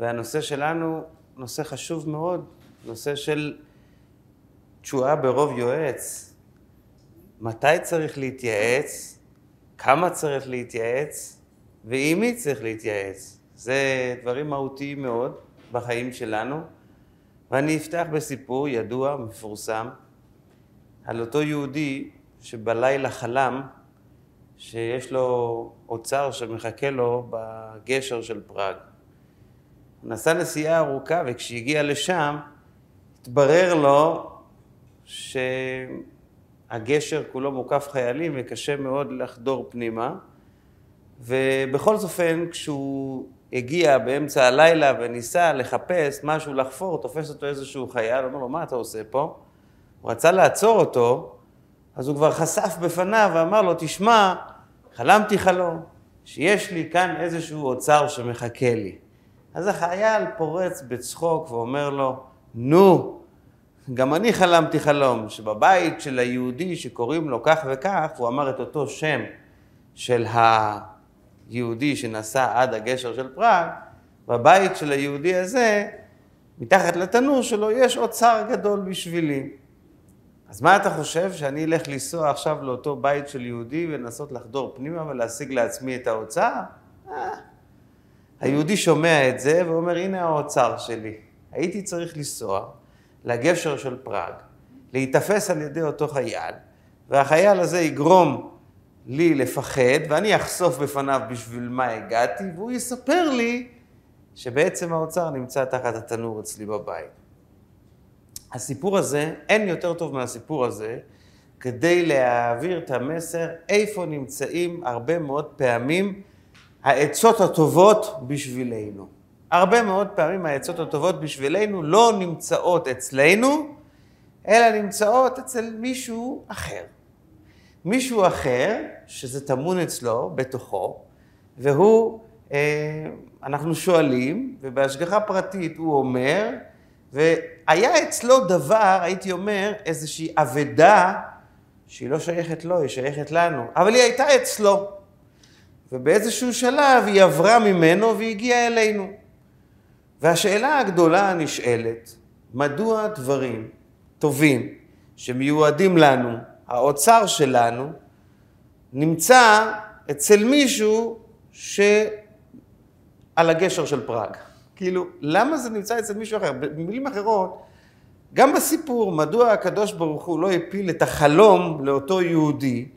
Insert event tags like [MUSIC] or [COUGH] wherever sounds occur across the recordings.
והנושא שלנו, נושא חשוב מאוד, נושא של תשועה ברוב יועץ. מתי צריך להתייעץ, כמה צריך להתייעץ, ועם מי צריך להתייעץ. זה דברים מהותיים מאוד בחיים שלנו. ואני אפתח בסיפור ידוע, מפורסם, על אותו יהודי שבלילה חלם שיש לו אוצר שמחכה לו בגשר של פראג. הוא נסע נסיעה ארוכה וכשהגיע לשם התברר לו שהגשר כולו מוקף חיילים וקשה מאוד לחדור פנימה ובכל אופן כשהוא הגיע באמצע הלילה וניסה לחפש משהו לחפור, תופס אותו איזשהו חייל, אומר לו, מה אתה עושה פה? הוא רצה לעצור אותו, אז הוא כבר חשף בפניו ואמר לו, תשמע, חלמתי חלום, שיש לי כאן איזשהו אוצר שמחכה לי. אז החייל פורץ בצחוק ואומר לו, נו, גם אני חלמתי חלום, שבבית של היהודי שקוראים לו כך וכך, הוא אמר את אותו שם של היהודי שנסע עד הגשר של פראג, בבית של היהודי הזה, מתחת לתנור שלו, יש אוצר גדול בשבילי. אז מה אתה חושב, שאני אלך לנסוע עכשיו לאותו בית של יהודי ולנסות לחדור פנימה ולהשיג לעצמי את האוצר? אה. היהודי שומע את זה ואומר, הנה האוצר שלי. הייתי צריך לנסוע לגשר של פראג, להיתפס על ידי אותו חייל, והחייל הזה יגרום לי לפחד, ואני אחשוף בפניו בשביל מה הגעתי, והוא יספר לי שבעצם האוצר נמצא תחת התנור אצלי בבית. הסיפור הזה, אין יותר טוב מהסיפור הזה, כדי להעביר את המסר איפה נמצאים הרבה מאוד פעמים העצות הטובות בשבילנו. הרבה מאוד פעמים העצות הטובות בשבילנו לא נמצאות אצלנו, אלא נמצאות אצל מישהו אחר. מישהו אחר, שזה טמון אצלו, בתוכו, והוא, אה, אנחנו שואלים, ובהשגחה פרטית הוא אומר, והיה אצלו דבר, הייתי אומר, איזושהי אבדה שהיא לא שייכת לו, היא שייכת לנו, אבל היא הייתה אצלו. ובאיזשהו שלב היא עברה ממנו והגיעה אלינו. והשאלה הגדולה הנשאלת, מדוע דברים טובים שמיועדים לנו, האוצר שלנו, נמצא אצל מישהו שעל הגשר של פראג. כאילו, למה זה נמצא אצל מישהו אחר? במילים אחרות, גם בסיפור, מדוע הקדוש ברוך הוא לא הפיל את החלום לאותו יהודי,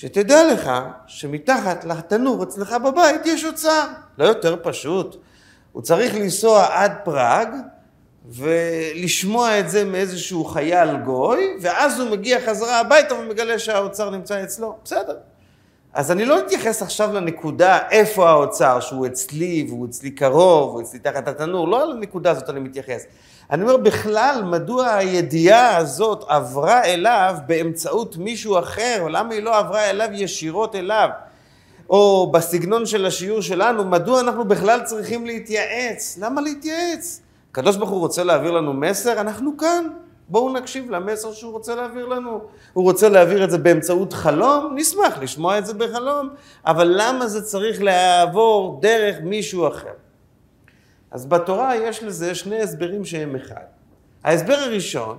שתדע לך שמתחת לתנור אצלך בבית יש אוצר. לא יותר פשוט. הוא צריך לנסוע עד פראג ולשמוע את זה מאיזשהו חייל גוי, ואז הוא מגיע חזרה הביתה ומגלה שהאוצר נמצא אצלו. בסדר. אז אני לא אתייחס עכשיו לנקודה איפה האוצר, שהוא אצלי והוא אצלי קרוב, הוא אצלי תחת התנור, לא על הנקודה הזאת אני מתייחס. אני אומר בכלל, מדוע הידיעה הזאת עברה אליו באמצעות מישהו אחר, או למה היא לא עברה אליו ישירות אליו? או בסגנון של השיעור שלנו, מדוע אנחנו בכלל צריכים להתייעץ? למה להתייעץ? הקדוש ברוך הוא רוצה להעביר לנו מסר, אנחנו כאן. בואו נקשיב למסר שהוא רוצה להעביר לנו. הוא רוצה להעביר את זה באמצעות חלום, נשמח לשמוע את זה בחלום, אבל למה זה צריך לעבור דרך מישהו אחר? אז בתורה יש לזה שני הסברים שהם אחד. ההסבר הראשון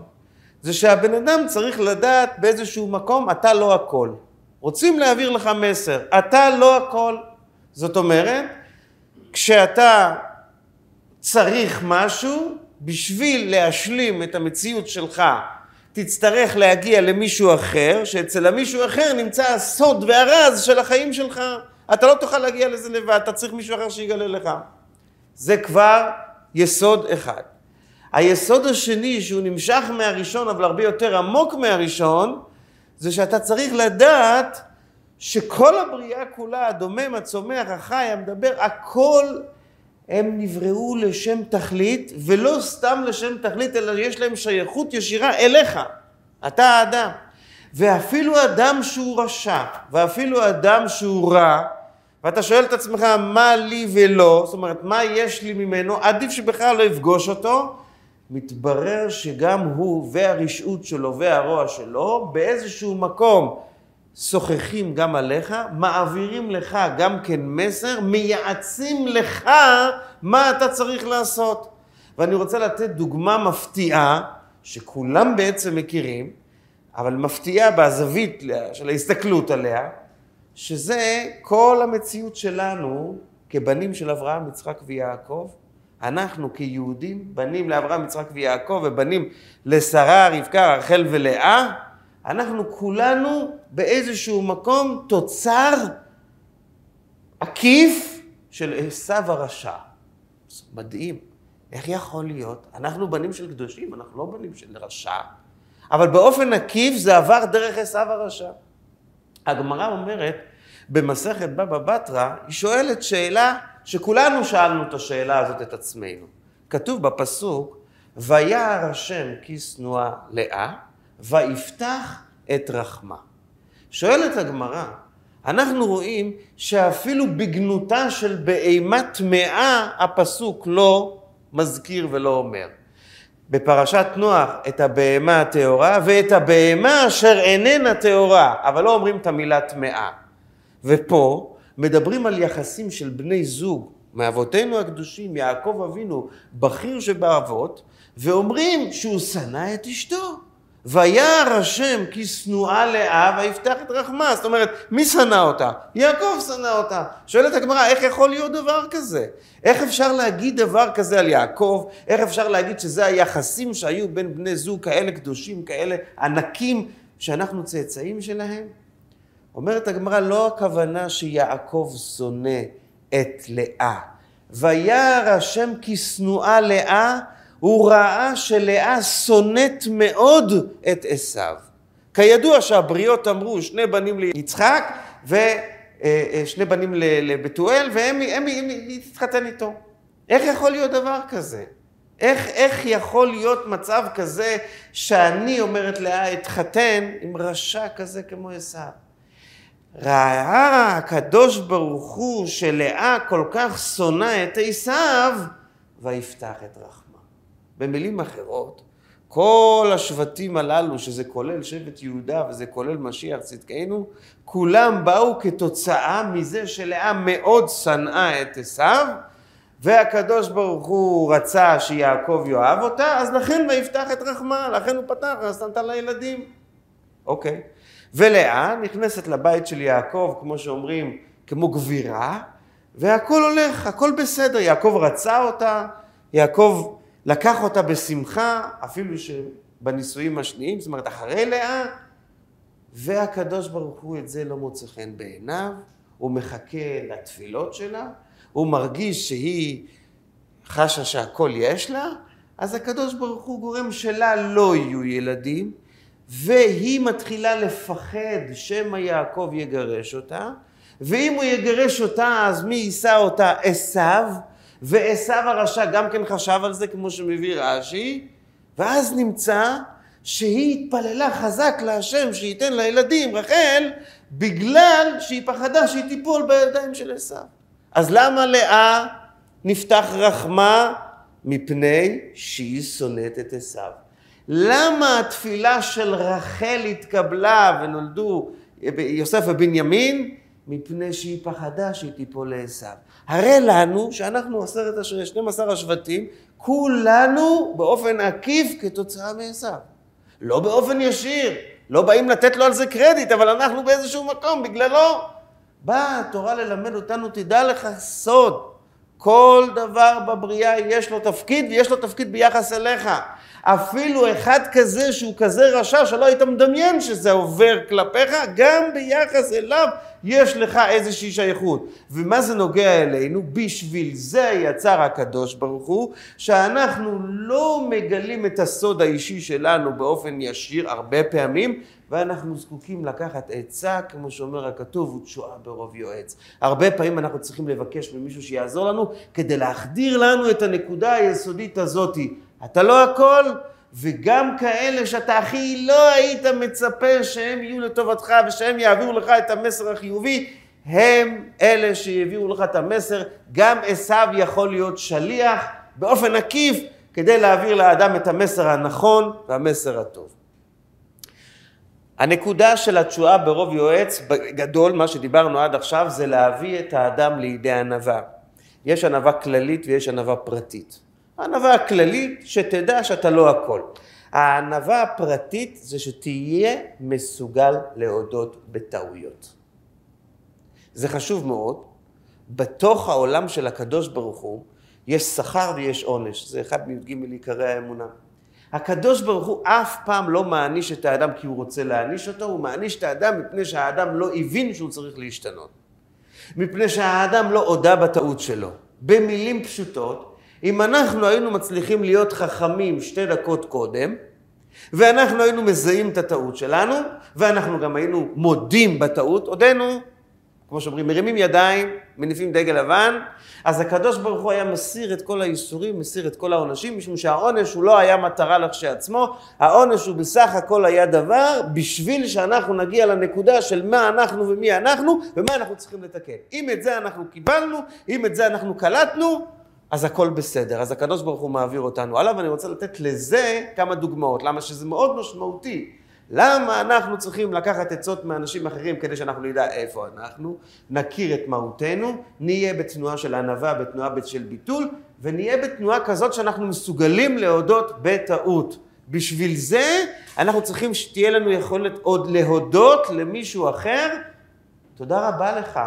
זה שהבן אדם צריך לדעת באיזשהו מקום, אתה לא הכל. רוצים להעביר לך מסר, אתה לא הכל. זאת אומרת, כשאתה צריך משהו, בשביל להשלים את המציאות שלך, תצטרך להגיע למישהו אחר, שאצל המישהו אחר נמצא הסוד והרז של החיים שלך. אתה לא תוכל להגיע לזה לבד, אתה צריך מישהו אחר שיגלה לך. זה כבר יסוד אחד. היסוד השני, שהוא נמשך מהראשון, אבל הרבה יותר עמוק מהראשון, זה שאתה צריך לדעת שכל הבריאה כולה, הדומם, הצומח, החי, המדבר, הכל הם נבראו לשם תכלית, ולא סתם לשם תכלית, אלא יש להם שייכות ישירה אליך. אתה האדם. ואפילו אדם שהוא רשע, ואפילו אדם שהוא רע, ואתה שואל את עצמך מה לי ולא, זאת אומרת מה יש לי ממנו, עדיף שבכלל לא יפגוש אותו, מתברר שגם הוא והרשעות שלו והרוע שלו באיזשהו מקום שוחחים גם עליך, מעבירים לך גם כן מסר, מייעצים לך מה אתה צריך לעשות. ואני רוצה לתת דוגמה מפתיעה, שכולם בעצם מכירים, אבל מפתיעה בזווית של ההסתכלות עליה, שזה כל המציאות שלנו כבנים של אברהם, יצחק ויעקב. אנחנו כיהודים, בנים לאברהם, יצחק ויעקב, ובנים לשרה, רבקה, רחל ולאה, אנחנו כולנו באיזשהו מקום תוצר עקיף של עשיו הרשע. מדהים. איך יכול להיות? אנחנו בנים של קדושים, אנחנו לא בנים של רשע, אבל באופן עקיף זה עבר דרך עשיו הרשע. הגמרא אומרת במסכת בבא בתרא, היא שואלת שאלה שכולנו שאלנו את השאלה הזאת את עצמנו. כתוב בפסוק, וירא השם כי שנואה לאה, ויפתח את רחמה. שואלת הגמרא, אנחנו רואים שאפילו בגנותה של בהמה טמאה הפסוק לא מזכיר ולא אומר. בפרשת נוח את הבהמה הטהורה ואת הבהמה אשר איננה טהורה, אבל לא אומרים את המילה טמאה. ופה מדברים על יחסים של בני זוג מאבותינו הקדושים, יעקב אבינו, בכיר שבאבות, ואומרים שהוא שנא את אשתו. וירא השם כי שנואה לאה ויפתח את רחמה. זאת אומרת, מי שנא אותה? יעקב שנא אותה. שואלת הגמרא, איך יכול להיות דבר כזה? איך אפשר להגיד דבר כזה על יעקב? איך אפשר להגיד שזה היחסים שהיו בין בני זוג כאלה קדושים, כאלה ענקים, שאנחנו צאצאים שלהם? אומרת הגמרא, לא הכוונה שיעקב שונא את לאה. וירא השם כי שנואה לאה הוא ראה שלאה שונאת מאוד את עשיו. כידוע שהבריות אמרו שני בנים ליצחק ושני בנים לבתואל והם הם, הם, התחתן איתו. איך יכול להיות דבר כזה? איך, איך יכול להיות מצב כזה שאני, אומרת לאה, אתחתן עם רשע כזה כמו עשיו? ראה הקדוש ברוך הוא שלאה כל כך שונא את עשיו, ויפתח את רחמו. במילים אחרות, כל השבטים הללו, שזה כולל שבט יהודה וזה כולל משיח צדקנו, כולם באו כתוצאה מזה שלאה מאוד שנאה את עשיו, והקדוש ברוך הוא רצה שיעקב יאהב אותה, אז לכן ויפתח את רחמה, לכן הוא פתח, אז נתן לה ילדים. אוקיי. ולאה נכנסת לבית של יעקב, כמו שאומרים, כמו גבירה, והכל הולך, הכל בסדר. יעקב רצה אותה, יעקב לקח אותה בשמחה, אפילו שבנישואים השניים, זאת אומרת אחרי לאה, והקדוש ברוך הוא את זה לא מוצא חן בעיניו, הוא מחכה לתפילות שלה, הוא מרגיש שהיא חשה שהכל יש לה, אז הקדוש ברוך הוא גורם שלה לא יהיו ילדים, והיא מתחילה לפחד שמא יעקב יגרש אותה, ואם הוא יגרש אותה אז מי יישא אותה? עשיו, ועשו הרשע גם כן חשב על זה כמו שמביא רש"י, ואז נמצא שהיא התפללה חזק להשם שייתן לה ילדים, רחל, בגלל שהיא פחדה שהיא תיפול בידיים של עשו. אז למה לאה נפתח רחמה? מפני שהיא שונאת את עשו. למה התפילה של רחל התקבלה ונולדו יוסף ובנימין? מפני שהיא פחדה שהיא תיפול לעשו. הרי לנו שאנחנו עשרת השבטים, 12 השבטים, כולנו באופן עקיף כתוצאה מעשו. לא באופן ישיר, לא באים לתת לו על זה קרדיט, אבל אנחנו באיזשהו מקום, בגללו. באה התורה ללמד אותנו, תדע לך סוד, כל דבר בבריאה יש לו תפקיד, ויש לו תפקיד ביחס אליך. אפילו אחד כזה שהוא כזה רשע שלא היית מדמיין שזה עובר כלפיך, גם ביחס אליו יש לך איזושהי שייכות. ומה זה נוגע אלינו? בשביל זה יצר הקדוש ברוך הוא, שאנחנו לא מגלים את הסוד האישי שלנו באופן ישיר הרבה פעמים, ואנחנו זקוקים לקחת עצה, כמו שאומר הכתוב, ותשועה ברוב יועץ. הרבה פעמים אנחנו צריכים לבקש ממישהו שיעזור לנו, כדי להחדיר לנו את הנקודה היסודית הזאתי. אתה לא הכל, וגם כאלה שאתה הכי לא היית מצפה שהם יהיו לטובתך ושהם יעבירו לך את המסר החיובי, הם אלה שיביאו לך את המסר. גם עשיו יכול להיות שליח באופן עקיף כדי להעביר לאדם את המסר הנכון והמסר הטוב. הנקודה של התשועה ברוב יועץ, בגדול, מה שדיברנו עד עכשיו, זה להביא את האדם לידי ענווה. יש ענווה כללית ויש ענווה פרטית. הענווה הכללית, שתדע שאתה לא הכל. הענווה הפרטית זה שתהיה מסוגל להודות בטעויות. זה חשוב מאוד. בתוך העולם של הקדוש ברוך הוא, יש שכר ויש עונש. זה אחד מי"ג עיקרי האמונה. הקדוש ברוך הוא אף פעם לא מעניש את האדם כי הוא רוצה להעניש אותו, הוא מעניש את האדם מפני שהאדם לא הבין שהוא צריך להשתנות. מפני שהאדם לא הודה בטעות שלו. במילים פשוטות, אם אנחנו היינו מצליחים להיות חכמים שתי דקות קודם, ואנחנו היינו מזהים את הטעות שלנו, ואנחנו גם היינו מודים בטעות, עודנו כמו שאומרים, מרימים ידיים, מניפים דגל לבן, אז הקדוש ברוך הוא היה מסיר את כל האיסורים, מסיר את כל העונשים, משום שהעונש הוא לא היה מטרה לכשעצמו, העונש הוא בסך הכל היה דבר בשביל שאנחנו נגיע לנקודה של מה אנחנו ומי אנחנו, ומה אנחנו צריכים לתקן. אם את זה אנחנו קיבלנו, אם את זה אנחנו קלטנו, אז הכל בסדר. אז הקדוש ברוך הוא מעביר אותנו הלאה, ואני רוצה לתת לזה כמה דוגמאות, למה שזה מאוד משמעותי. למה אנחנו צריכים לקחת עצות מאנשים אחרים כדי שאנחנו נדע איפה אנחנו, נכיר את מהותנו, נהיה בתנועה של ענווה, בתנועה של ביטול, ונהיה בתנועה כזאת שאנחנו מסוגלים להודות בטעות. בשביל זה אנחנו צריכים שתהיה לנו יכולת עוד להודות למישהו אחר. תודה רבה לך,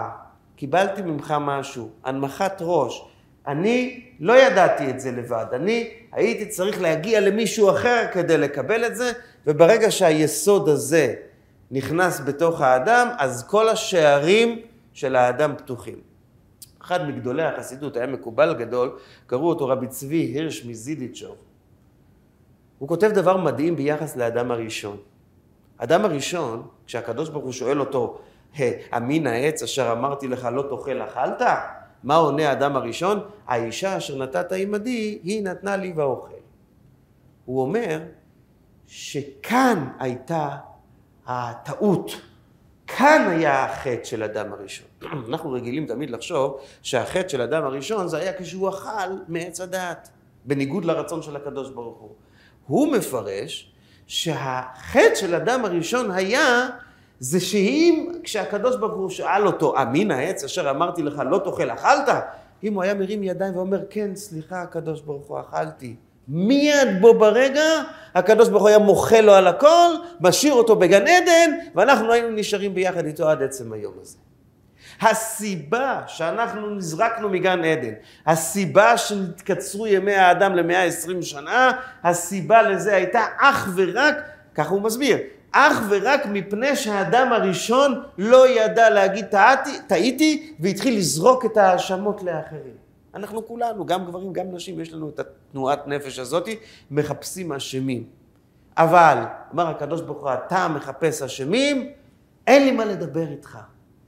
קיבלתי ממך משהו, הנמכת ראש. אני לא ידעתי את זה לבד, אני הייתי צריך להגיע למישהו אחר כדי לקבל את זה, וברגע שהיסוד הזה נכנס בתוך האדם, אז כל השערים של האדם פתוחים. אחד מגדולי החסידות, היה מקובל גדול, קראו אותו רבי צבי הירש מזידיצ'וב. הוא כותב דבר מדהים ביחס לאדם הראשון. אדם הראשון, כשהקדוש ברוך הוא שואל אותו, אמין העץ אשר אמרתי לך לא תאכל אכלת? מה עונה האדם הראשון? האישה אשר נתת עמדי, היא נתנה לי ואוכל. הוא אומר, שכאן הייתה הטעות, כאן היה החטא של אדם הראשון. [CLEARS THROAT] אנחנו רגילים תמיד לחשוב שהחטא של אדם הראשון זה היה כשהוא אכל מעץ הדעת, בניגוד לרצון של הקדוש ברוך הוא. הוא מפרש שהחטא של אדם הראשון היה זה שאם כשהקדוש ברוך הוא שאל אותו, אמין העץ אשר אמרתי לך לא תאכל, אכלת? אם הוא היה מרים ידיים ואומר, כן, סליחה, הקדוש ברוך הוא, אכלתי. מיד בו ברגע, הקדוש ברוך הוא היה מוחל לו על הכל, משאיר אותו בגן עדן, ואנחנו היינו נשארים ביחד איתו עד עצם היום הזה. הסיבה שאנחנו נזרקנו מגן עדן, הסיבה שנתקצרו ימי האדם למאה עשרים שנה, הסיבה לזה הייתה אך ורק, ככה הוא מסביר, אך ורק מפני שהאדם הראשון לא ידע להגיד טעתי, טעיתי והתחיל לזרוק את ההאשמות לאחרים. אנחנו כולנו, גם גברים, גם נשים, יש לנו את התנועת נפש הזאת, מחפשים אשמים. אבל, אמר הקדוש ברוך הוא, אתה מחפש אשמים, אין לי מה לדבר איתך.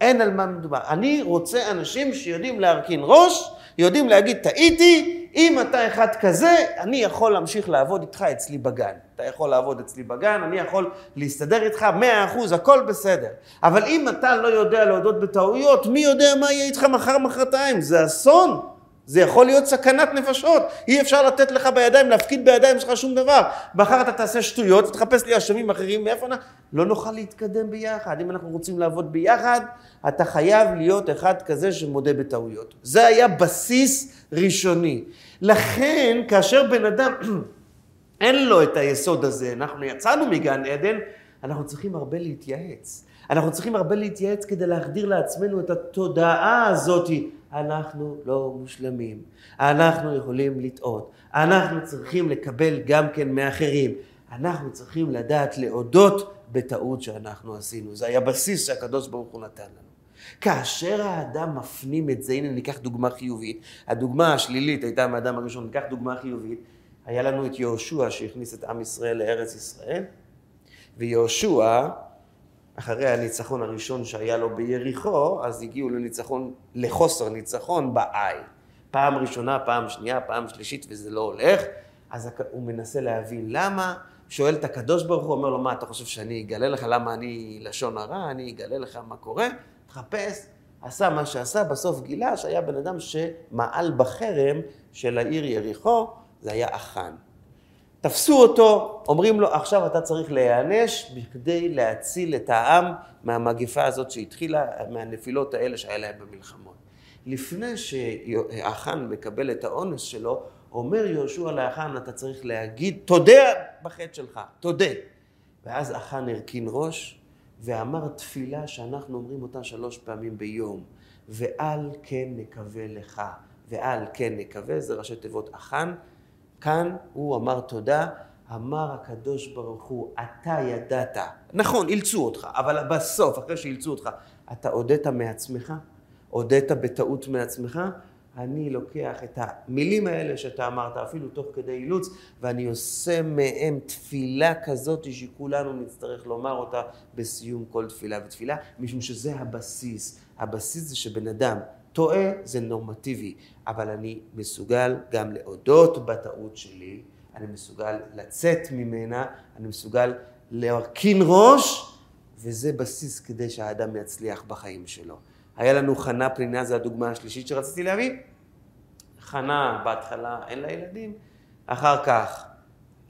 אין על מה מדובר. אני רוצה אנשים שיודעים להרכין ראש, יודעים להגיד, טעיתי, אם אתה אחד כזה, אני יכול להמשיך לעבוד איתך אצלי בגן. אתה יכול לעבוד אצלי בגן, אני יכול להסתדר איתך, מאה אחוז, הכל בסדר. אבל אם אתה לא יודע להודות בטעויות, מי יודע מה יהיה איתך מחר, מחרתיים? זה אסון. זה יכול להיות סכנת נפשות, אי אפשר לתת לך בידיים, להפקיד בידיים שלך שום דבר. מחר אתה תעשה שטויות ותחפש לי אשמים אחרים, מאיפה אנחנו... לא נוכל להתקדם ביחד. אם אנחנו רוצים לעבוד ביחד, אתה חייב להיות אחד כזה שמודה בטעויות. זה היה בסיס ראשוני. לכן, כאשר בן אדם [CLEARS THROAT] אין לו את היסוד הזה, אנחנו יצאנו מגן עדן, אנחנו צריכים הרבה להתייעץ. אנחנו צריכים הרבה להתייעץ כדי להחדיר לעצמנו את התודעה הזאתי. אנחנו לא מושלמים, אנחנו יכולים לטעות, אנחנו צריכים לקבל גם כן מאחרים, אנחנו צריכים לדעת להודות בטעות שאנחנו עשינו. זה היה בסיס שהקדוש ברוך הוא נתן לנו. כאשר האדם מפנים את זה, הנה ניקח דוגמה חיובית, הדוגמה השלילית הייתה מהאדם הראשון, ניקח דוגמה חיובית, היה לנו את יהושע שהכניס את עם ישראל לארץ ישראל, ויהושע אחרי הניצחון הראשון שהיה לו ביריחו, אז הגיעו לניצחון, לחוסר ניצחון בעי. פעם ראשונה, פעם שנייה, פעם שלישית, וזה לא הולך. אז הוא מנסה להבין למה, שואל את הקדוש ברוך הוא, אומר לו, מה, אתה חושב שאני אגלה לך למה אני לשון הרע? אני אגלה לך מה קורה? תחפש. עשה מה שעשה, בסוף גילה שהיה בן אדם שמעל בחרם של העיר יריחו, זה היה אחן. תפסו אותו, אומרים לו, עכשיו אתה צריך להיענש בכדי להציל את העם מהמגפה הזאת שהתחילה, מהנפילות האלה שהיה להם במלחמות. לפני שהחאן מקבל את האונס שלו, אומר יהושע לאחן, אתה צריך להגיד, תודה בחטא שלך, תודה. ואז החאן הרכין ראש ואמר תפילה שאנחנו אומרים אותה שלוש פעמים ביום, ועל כן נקווה לך, ועל כן נקווה, זה ראשי תיבות החאן. כאן הוא אמר תודה, אמר הקדוש ברוך הוא, אתה ידעת, נכון, אילצו אותך, אבל בסוף, אחרי שאילצו אותך, אתה הודית מעצמך, הודית בטעות מעצמך, אני לוקח את המילים האלה שאתה אמרת, אפילו תוך כדי אילוץ, ואני עושה מהם תפילה כזאת שכולנו נצטרך לומר אותה בסיום כל תפילה ותפילה, משום שזה הבסיס. הבסיס זה שבן אדם טועה, זה נורמטיבי, אבל אני מסוגל גם להודות בטעות שלי, אני מסוגל לצאת ממנה, אני מסוגל להרכין ראש, וזה בסיס כדי שהאדם יצליח בחיים שלו. היה לנו חנה פנינה, זו הדוגמה השלישית שרציתי להביא. חנה בהתחלה אין לה ילדים, אחר כך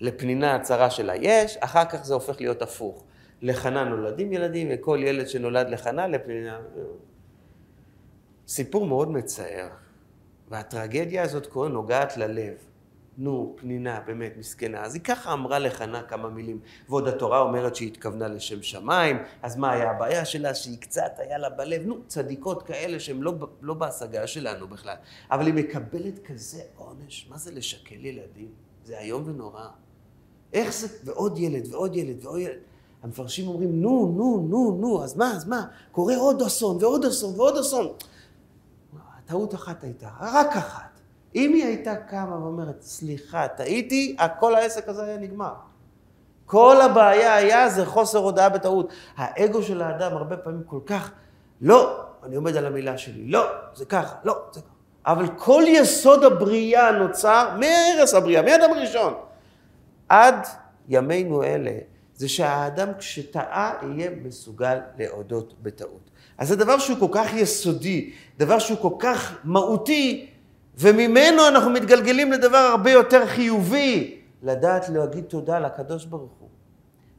לפנינה הצרה שלה יש, אחר כך זה הופך להיות הפוך. לחנה נולדים ילדים, וכל ילד שנולד לחנה, לפנינה... סיפור מאוד מצער, והטרגדיה הזאת כה נוגעת ללב. נו, פנינה, באמת, מסכנה. אז היא ככה אמרה לחנה כמה מילים. ועוד התורה אומרת שהיא התכוונה לשם שמיים, אז מה היה הבעיה שלה? שהיא קצת היה לה בלב, נו, צדיקות כאלה שהן לא, לא בהשגה שלנו בכלל. אבל היא מקבלת כזה עונש, מה זה לשקל ילדים? זה איום ונורא. איך זה? ועוד ילד, ועוד ילד, ועוד ילד. המפרשים אומרים, נו, נו, נו, נו, אז מה, אז מה? קורה עוד אסון, ועוד אסון, ועוד אסון. טעות אחת הייתה, רק אחת. אם היא הייתה קמה ואומרת, סליחה, טעיתי, כל העסק הזה היה נגמר. כל הבעיה היה זה חוסר הודעה בטעות. האגו של האדם הרבה פעמים כל כך, לא, אני עומד על המילה שלי, לא, זה ככה, לא, זה ככה. אבל כל יסוד הבריאה נוצר מהרס הבריאה, מאדם הראשון. עד ימינו אלה, זה שהאדם כשטעה יהיה מסוגל להודות בטעות. אז זה דבר שהוא כל כך יסודי, דבר שהוא כל כך מהותי, וממנו אנחנו מתגלגלים לדבר הרבה יותר חיובי, לדעת להגיד תודה לקדוש ברוך הוא.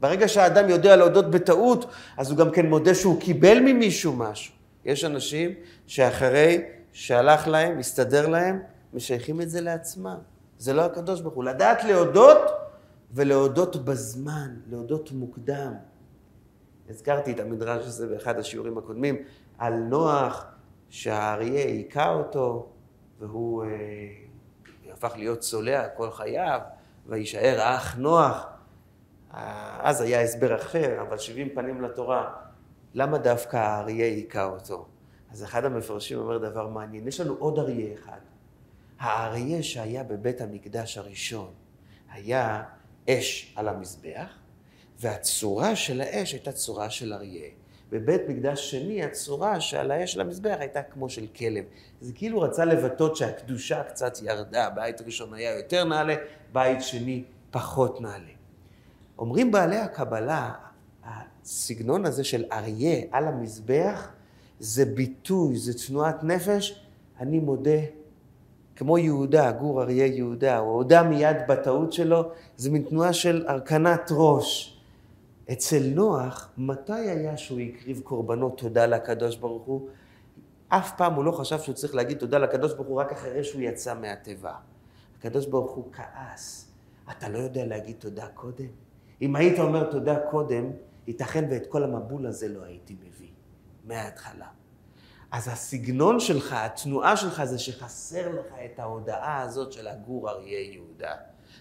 ברגע שהאדם יודע להודות בטעות, אז הוא גם כן מודה שהוא קיבל ממישהו משהו. יש אנשים שאחרי שהלך להם, הסתדר להם, משייכים את זה לעצמם. זה לא הקדוש ברוך הוא. לדעת להודות ולהודות בזמן, להודות מוקדם. הזכרתי את המדרש הזה באחד השיעורים הקודמים, על נוח שהאריה היכה אותו, והוא אה, הפך להיות צולע כל חייו, ויישאר האח נוח. אה, אז היה הסבר אחר, אבל שבעים פנים לתורה, למה דווקא האריה היכה אותו? אז אחד המפרשים אומר דבר מעניין, יש לנו עוד אריה אחד. האריה שהיה בבית המקדש הראשון היה אש על המזבח, והצורה של האש הייתה צורה של אריה. בבית מקדש שני הצורה שעל האש של המזבח הייתה כמו של כלב. זה כאילו רצה לבטאות שהקדושה קצת ירדה, בית ראשון היה יותר נעלה, בית שני פחות נעלה. אומרים בעלי הקבלה, הסגנון הזה של אריה על המזבח זה ביטוי, זה תנועת נפש, אני מודה, כמו יהודה, גור אריה יהודה, הוא הודה מיד בטעות שלו, זה מין תנועה של הרכנת ראש. אצל נוח, מתי היה שהוא הקריב קורבנות תודה לקדוש ברוך הוא? אף פעם הוא לא חשב שהוא צריך להגיד תודה לקדוש ברוך הוא רק אחרי שהוא יצא מהתיבה. הקדוש ברוך הוא כעס. אתה לא יודע להגיד תודה קודם? אם היית אומר תודה קודם, ייתכן ואת כל המבול הזה לא הייתי מביא, מההתחלה. אז הסגנון שלך, התנועה שלך זה שחסר לך את ההודעה הזאת של הגור אריה יהודה.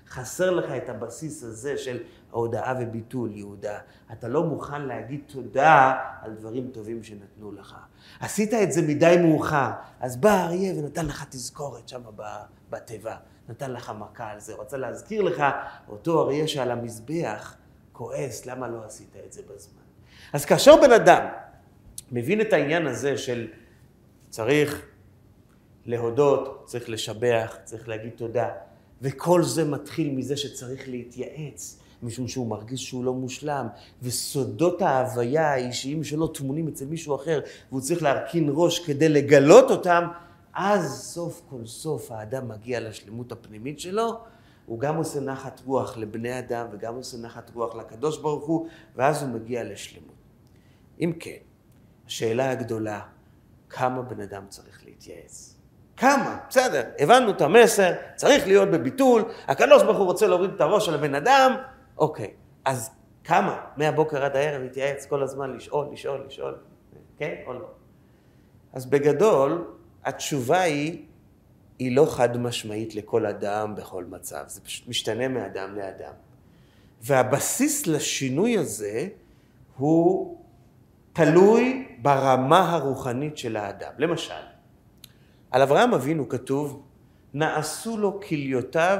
חסר לך את הבסיס הזה של ההודעה וביטול יהודה. אתה לא מוכן להגיד תודה על דברים טובים שנתנו לך. עשית את זה מדי מאוחר, אז בא האריה ונתן לך תזכורת שם בתיבה. נתן לך מכה על זה, רוצה להזכיר לך, אותו אריה שעל המזבח כועס, למה לא עשית את זה בזמן? אז כאשר בן אדם מבין את העניין הזה של צריך להודות, צריך לשבח, צריך להגיד תודה, וכל זה מתחיל מזה שצריך להתייעץ, משום שהוא מרגיש שהוא לא מושלם, וסודות ההוויה האישיים שלו טמונים אצל מישהו אחר, והוא צריך להרכין ראש כדי לגלות אותם, אז סוף כל סוף האדם מגיע לשלמות הפנימית שלו, הוא גם עושה נחת רוח לבני אדם וגם עושה נחת רוח לקדוש ברוך הוא, ואז הוא מגיע לשלמות. אם כן, השאלה הגדולה, כמה בן אדם צריך להתייעץ. כמה? בסדר, הבנו את המסר, צריך להיות בביטול, הקדוש ברוך הוא רוצה להוריד את הראש של הבן אדם, אוקיי, אז כמה? מהבוקר עד הערב להתייעץ כל הזמן, לשאול, לשאול, לשאול, כן או לא? אז בגדול, התשובה היא, היא לא חד משמעית לכל אדם בכל מצב, זה פשוט משתנה מאדם לאדם. והבסיס לשינוי הזה הוא תלוי ברמה הרוחנית של האדם. למשל, על אברהם אבינו כתוב, נעשו לו כליותיו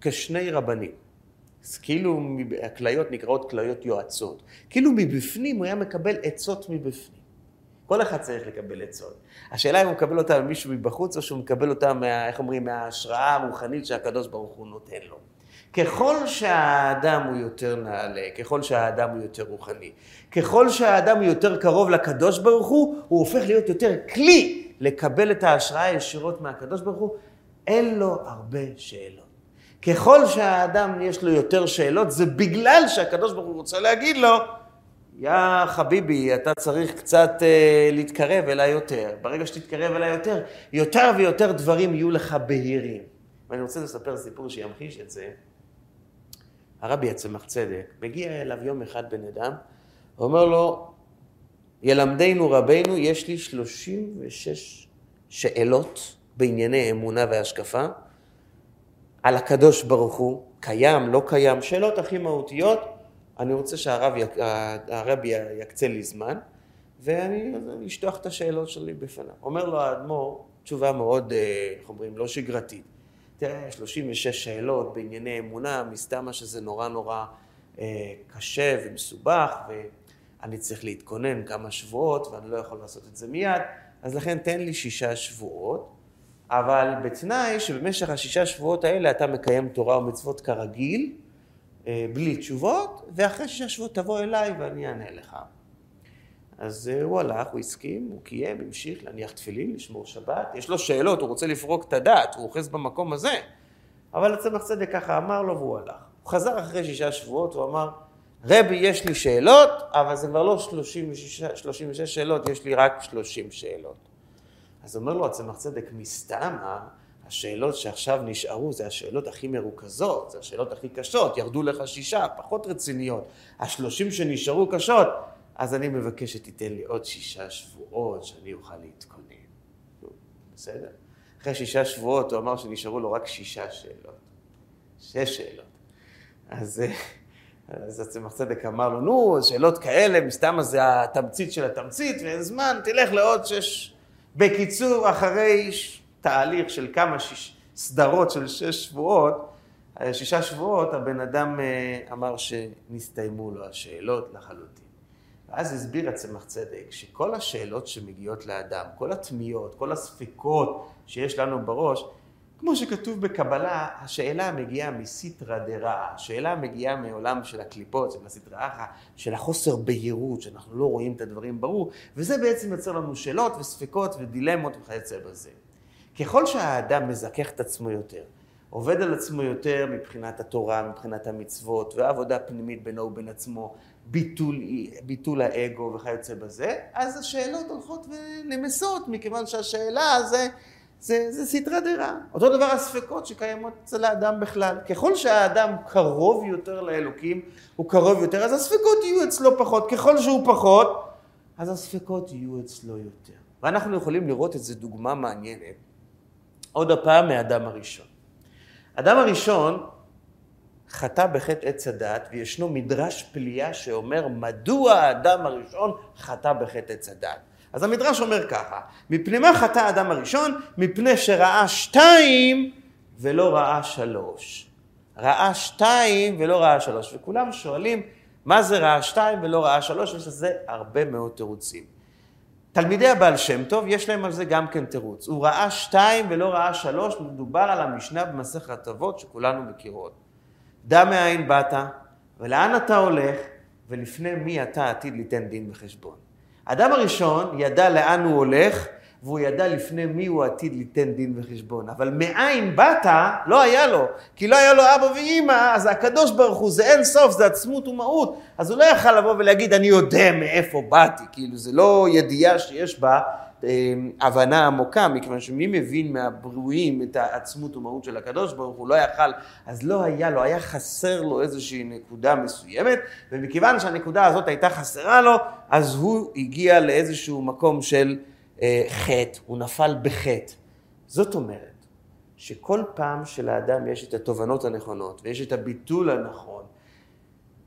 כשני רבנים. אז כאילו הכליות נקראות כליות יועצות. כאילו מבפנים הוא היה מקבל עצות מבפנים. כל אחד צריך לקבל עצות. השאלה אם הוא מקבל אותה ממישהו מבחוץ, או שהוא מקבל אותה, מה, איך אומרים, מההשראה הרוחנית שהקדוש ברוך הוא נותן לו. ככל שהאדם הוא יותר נעלה, ככל שהאדם הוא יותר רוחני, ככל שהאדם הוא יותר קרוב לקדוש ברוך הוא, הוא הופך להיות יותר כלי לקבל את ההשראה ישירות מהקדוש ברוך הוא, אין לו הרבה שאלות. ככל שהאדם יש לו יותר שאלות, זה בגלל שהקדוש ברוך הוא רוצה להגיד לו, יא חביבי, אתה צריך קצת אה, להתקרב אליי יותר. ברגע שתתקרב אליי יותר, יותר ויותר דברים יהיו לך בהירים. ואני רוצה לספר סיפור שימחיש את זה. הרבי הצמח צדק, מגיע אליו יום אחד בן אדם, ואומר לו, ילמדנו רבנו, יש לי 36 שאלות בענייני אמונה והשקפה, על הקדוש ברוך הוא, קיים, לא קיים, שאלות הכי מהותיות, אני רוצה שהרבי יקצה לי זמן, ואני אשטוח את השאלות שלי בפניו. אומר לו האדמו"ר, תשובה מאוד, אה, איך אומרים, לא שגרתית. תראה, 36 שאלות בענייני אמונה, מסתמה שזה נורא נורא אה, קשה ומסובך, ואני צריך להתכונן כמה שבועות, ואני לא יכול לעשות את זה מיד, אז לכן תן לי שישה שבועות, אבל בתנאי שבמשך השישה שבועות האלה אתה מקיים תורה ומצוות כרגיל, אה, בלי תשובות, ואחרי שישה שבועות תבוא אליי ואני אענה לך. אז אה, הוא הלך, הוא הסכים, הוא קיים, המשיך להניח תפילין, לשמור שבת. יש לו שאלות, הוא רוצה לפרוק את הדת, הוא אוחז במקום הזה. אבל הצמח צדק ככה אמר לו והוא הלך. הוא חזר אחרי שישה שבועות, הוא אמר, רבי, יש לי שאלות, אבל זה כבר לא 36, 36 שאלות, יש לי רק 30 שאלות. אז אומר לו הצמח צדק, מסתמה, השאלות שעכשיו נשארו זה השאלות הכי מרוכזות, זה השאלות הכי קשות, ירדו לך שישה, פחות רציניות. השלושים שנשארו קשות, אז אני מבקש שתיתן לי עוד שישה שבועות שאני אוכל להתכונן. בסדר? אחרי שישה שבועות הוא אמר שנשארו לו רק שישה שאלות. שש שאלות. אז, אז הצמח צדק אמר לו, נו, שאלות כאלה, מסתם זה התמצית של התמצית, ואין זמן, תלך לעוד שש. בקיצור, אחרי תהליך של כמה שיש, סדרות של שש שבועות, שישה שבועות, הבן אדם אה, אמר שנסתיימו לו השאלות לחלוטין. ואז הסביר הצמח צדק שכל השאלות שמגיעות לאדם, כל התמיהות, כל הספקות שיש לנו בראש, כמו שכתוב בקבלה, השאלה מגיעה מסיטרא דרע, השאלה מגיעה מעולם של הקליפות, של הסיטרא אחא, של החוסר בהירות, שאנחנו לא רואים את הדברים ברור, וזה בעצם יוצר לנו שאלות וספקות ודילמות וכיוצא בזה. ככל שהאדם מזכך את עצמו יותר, עובד על עצמו יותר מבחינת התורה, מבחינת המצוות, ועבודה פנימית בינו ובין עצמו, ביטול, ביטול האגו וכיוצא בזה, אז השאלות הולכות ונמסות, מכיוון שהשאלה זה, זה, זה סתרה דירה. אותו דבר הספקות שקיימות אצל האדם בכלל. ככל שהאדם קרוב יותר לאלוקים, הוא קרוב יותר, אז הספקות יהיו אצלו פחות. ככל שהוא פחות, אז הספקות יהיו אצלו יותר. ואנחנו יכולים לראות איזו דוגמה מעניינת. עוד הפעם מאדם הראשון. אדם הראשון חטא בחטא עץ הדת, וישנו מדרש פליאה שאומר מדוע האדם הראשון חטא בחטא עץ הדת. אז המדרש אומר ככה, מפני מה חטא האדם הראשון? מפני שראה שתיים ולא ראה שלוש. ראה שתיים ולא ראה שלוש. וכולם שואלים, מה זה ראה שתיים ולא ראה שלוש? יש לזה הרבה מאוד תירוצים. תלמידי הבעל שם טוב, יש להם על זה גם כן תירוץ. הוא ראה שתיים ולא ראה שלוש, מדובר על המשנה במסכת אבות שכולנו מכירות. דע מאין באת, ולאן אתה הולך, ולפני מי אתה עתיד ליתן דין וחשבון. האדם הראשון ידע לאן הוא הולך, והוא ידע לפני מי הוא עתיד ליתן דין וחשבון. אבל מאין באת, לא היה לו. כי לא היה לו אבא ואימא, אז הקדוש ברוך הוא זה אין סוף, זה עצמות ומהות. אז הוא לא יכל לבוא ולהגיד, אני יודע מאיפה באתי. כאילו, זה לא ידיעה שיש בה הבנה עמוקה, מכיוון שמי מבין מהברואים את העצמות ומהות של הקדוש ברוך הוא לא יכל, אז לא היה לו, היה חסר לו איזושהי נקודה מסוימת, ומכיוון שהנקודה הזאת הייתה חסרה לו, אז הוא הגיע לאיזשהו מקום של אה, חטא, הוא נפל בחטא. זאת אומרת, שכל פעם שלאדם יש את התובנות הנכונות ויש את הביטול הנכון,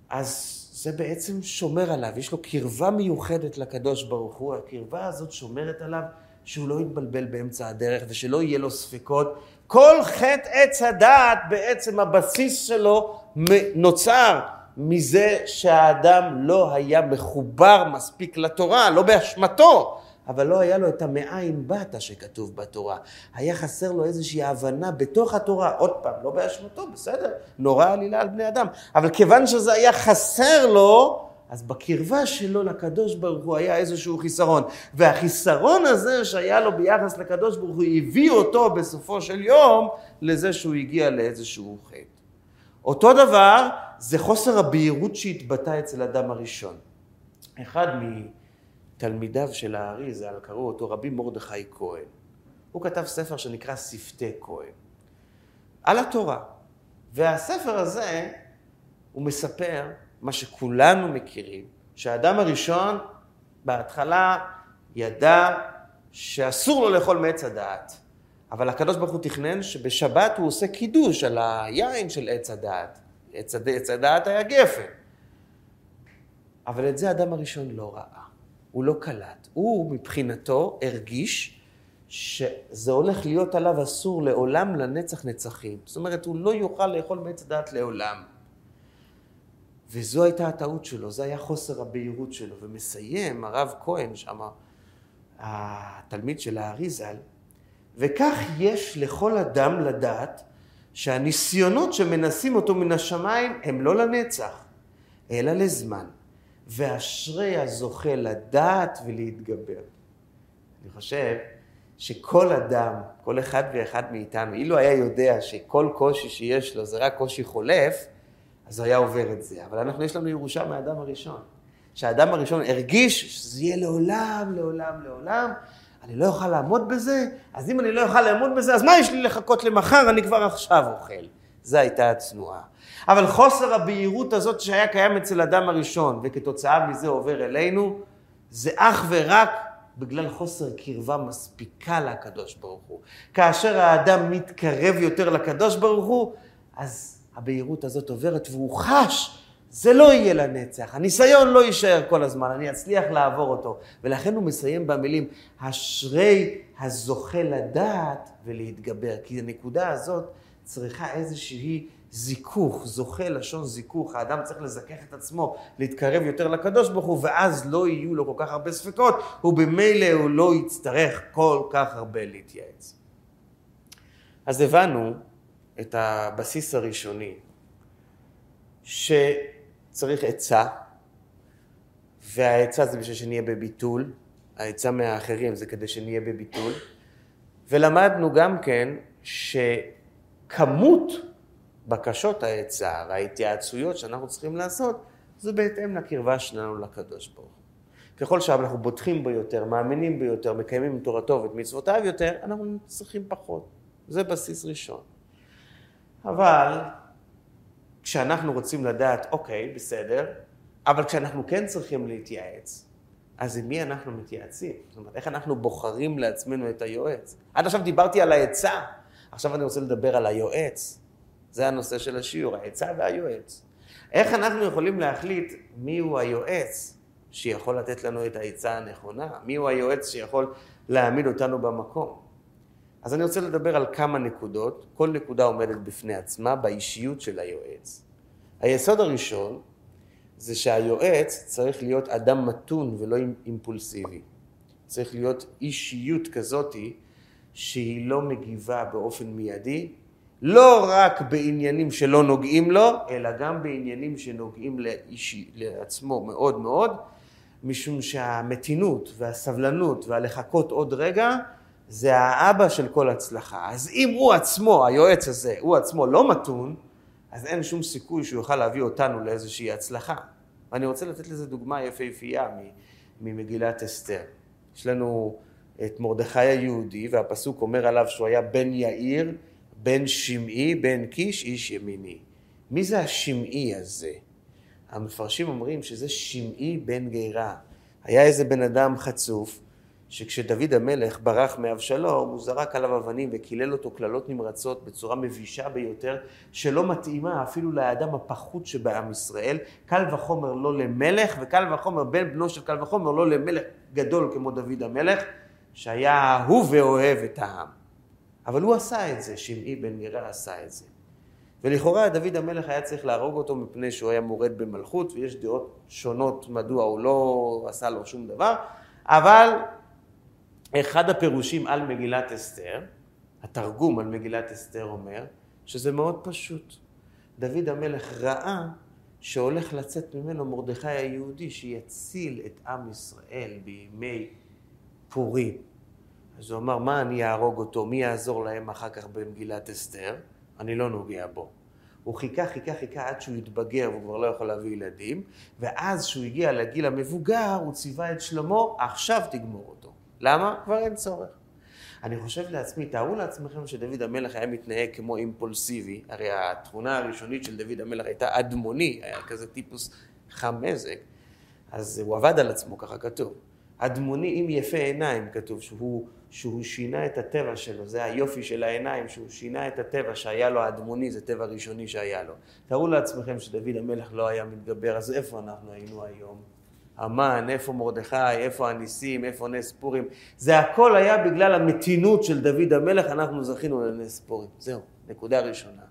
אז זה בעצם שומר עליו, יש לו קרבה מיוחדת לקדוש ברוך הוא, הקרבה הזאת שומרת עליו שהוא לא יתבלבל באמצע הדרך ושלא יהיה לו ספקות. כל חטא עץ הדעת בעצם הבסיס שלו נוצר מזה שהאדם לא היה מחובר מספיק לתורה, לא באשמתו, אבל לא היה לו את המאין באת שכתוב בתורה. היה חסר לו איזושהי הבנה בתוך התורה, עוד פעם, לא באשמתו, בסדר, נורא עלילה על בני אדם, אבל כיוון שזה היה חסר לו, אז בקרבה שלו לקדוש ברוך הוא היה איזשהו חיסרון. והחיסרון הזה שהיה לו ביחס לקדוש ברוך הוא הביא אותו בסופו של יום לזה שהוא הגיע לאיזשהו חטא. אותו דבר זה חוסר הבהירות שהתבטא אצל אדם הראשון. אחד מ... תלמידיו של האריזל, קראו אותו רבי מרדכי כהן. הוא כתב ספר שנקרא שפתי כהן, על התורה. והספר הזה, הוא מספר מה שכולנו מכירים, שהאדם הראשון בהתחלה ידע שאסור לו לאכול מעץ הדעת. אבל הקדוש ברוך הוא תכנן שבשבת הוא עושה קידוש על היין של עץ הדעת. עץ, עץ הדעת היה גפן. אבל את זה האדם הראשון לא ראה. הוא לא קלט. הוא מבחינתו הרגיש שזה הולך להיות עליו אסור לעולם לנצח נצחים. זאת אומרת, הוא לא יוכל לאכול מעץ הדעת לעולם. וזו הייתה הטעות שלו, זה היה חוסר הבהירות שלו. ומסיים הרב כהן שם, התלמיד של האריזל, וכך יש לכל אדם לדעת שהניסיונות שמנסים אותו מן השמיים הם לא לנצח, אלא לזמן. ואשרי הזוכה לדעת ולהתגבר. אני חושב שכל אדם, כל אחד ואחד מאיתנו, אילו היה יודע שכל קושי שיש לו זה רק קושי חולף, אז הוא היה עובר את זה. אבל אנחנו, יש לנו ירושה מהאדם הראשון. שהאדם הראשון הרגיש שזה יהיה לעולם, לעולם, לעולם, אני לא אוכל לעמוד בזה, אז אם אני לא אוכל לעמוד בזה, אז מה יש לי לחכות למחר? אני כבר עכשיו אוכל. זו הייתה הצנועה. אבל חוסר הבהירות הזאת שהיה קיים אצל אדם הראשון, וכתוצאה מזה עובר אלינו, זה אך ורק בגלל חוסר קרבה מספיקה לקדוש ברוך הוא. כאשר האדם מתקרב יותר לקדוש ברוך הוא, אז הבהירות הזאת עוברת והוא חש, זה לא יהיה לנצח, הניסיון לא יישאר כל הזמן, אני אצליח לעבור אותו. ולכן הוא מסיים במילים, אשרי הזוכה לדעת ולהתגבר. כי הנקודה הזאת צריכה איזושהי זיכוך, זוכה לשון זיכוך, האדם צריך לזכך את עצמו, להתקרב יותר לקדוש ברוך הוא, ואז לא יהיו לו כל כך הרבה ספקות, ובמילא הוא לא יצטרך כל כך הרבה להתייעץ. אז הבנו את הבסיס הראשוני, שצריך עצה, והעצה זה בשביל שנהיה בביטול, העצה מהאחרים זה כדי שנהיה בביטול, ולמדנו גם כן שכמות בקשות ההיצע וההתייעצויות שאנחנו צריכים לעשות, זה בהתאם לקרבה שלנו לקדוש ברוך הוא. ככל שאנחנו בוטחים בו יותר, מאמינים בו יותר, מקיימים את תורתו ואת מצוותיו יותר, אנחנו צריכים פחות. זה בסיס ראשון. אבל כשאנחנו רוצים לדעת, אוקיי, בסדר, אבל כשאנחנו כן צריכים להתייעץ, אז עם מי אנחנו מתייעצים? זאת אומרת, איך אנחנו בוחרים לעצמנו את היועץ? עד עכשיו דיברתי על העצה, עכשיו אני רוצה לדבר על היועץ. זה הנושא של השיעור, העצה והיועץ. איך אנחנו יכולים להחליט מיהו היועץ שיכול לתת לנו את העצה הנכונה? מיהו היועץ שיכול להעמיד אותנו במקום? אז אני רוצה לדבר על כמה נקודות, כל נקודה עומדת בפני עצמה באישיות של היועץ. היסוד הראשון זה שהיועץ צריך להיות אדם מתון ולא אימפולסיבי. צריך להיות אישיות כזאתי שהיא לא מגיבה באופן מיידי, לא רק בעניינים שלא נוגעים לו, אלא גם בעניינים שנוגעים לאישי, לעצמו מאוד מאוד, משום שהמתינות והסבלנות והלחכות עוד רגע, זה האבא של כל הצלחה. אז אם הוא עצמו, היועץ הזה, הוא עצמו לא מתון, אז אין שום סיכוי שהוא יוכל להביא אותנו לאיזושהי הצלחה. ואני רוצה לתת לזה דוגמה יפהפייה ממגילת אסתר. יש לנו את מרדכי היהודי, והפסוק אומר עליו שהוא היה בן יאיר, בן שמעי, בן קיש, איש ימיני. מי זה השמעי הזה? המפרשים אומרים שזה שמעי בן גירה. היה איזה בן אדם חצוף, שכשדוד המלך ברח מאבשלום, הוא זרק עליו אבנים וקילל אותו קללות נמרצות בצורה מבישה ביותר, שלא מתאימה אפילו לאדם הפחות שבעם ישראל. קל וחומר לא למלך, וקל וחומר בן בנו של קל וחומר לא למלך גדול כמו דוד המלך, שהיה אהוב ואוהב את העם. אבל הוא עשה את זה, שמעי בן גירה עשה את זה. ולכאורה דוד המלך היה צריך להרוג אותו מפני שהוא היה מורד במלכות, ויש דעות שונות מדוע הוא לא עשה לו שום דבר, אבל אחד הפירושים על מגילת אסתר, התרגום על מגילת אסתר אומר, שזה מאוד פשוט. דוד המלך ראה שהולך לצאת ממנו מרדכי היהודי שיציל את עם ישראל בימי פורים. אז הוא אמר, מה אני אהרוג אותו? מי יעזור להם אחר כך במגילת אסתר? אני לא נוגע בו. הוא חיכה, חיכה, חיכה עד שהוא התבגר והוא כבר לא יכול להביא ילדים, ואז כשהוא הגיע לגיל המבוגר, הוא ציווה את שלמה, עכשיו תגמור אותו. למה? כבר אין צורך. אני חושב לעצמי, תארו לעצמכם שדוד המלך היה מתנהג כמו אימפולסיבי, הרי התכונה הראשונית של דוד המלך הייתה אדמוני, היה כזה טיפוס חם מזג, אז הוא עבד על עצמו, ככה כתוב. אדמוני עם יפה עיניים, כתוב, שהוא, שהוא שינה את הטבע שלו, זה היופי של העיניים, שהוא שינה את הטבע שהיה לו האדמוני, זה טבע ראשוני שהיה לו. תארו לעצמכם שדוד המלך לא היה מתגבר, אז איפה אנחנו היינו היום? המן, איפה מרדכי, איפה הניסים, איפה נס פורים. זה הכל היה בגלל המתינות של דוד המלך, אנחנו זכינו לנס פורים. זהו, נקודה ראשונה.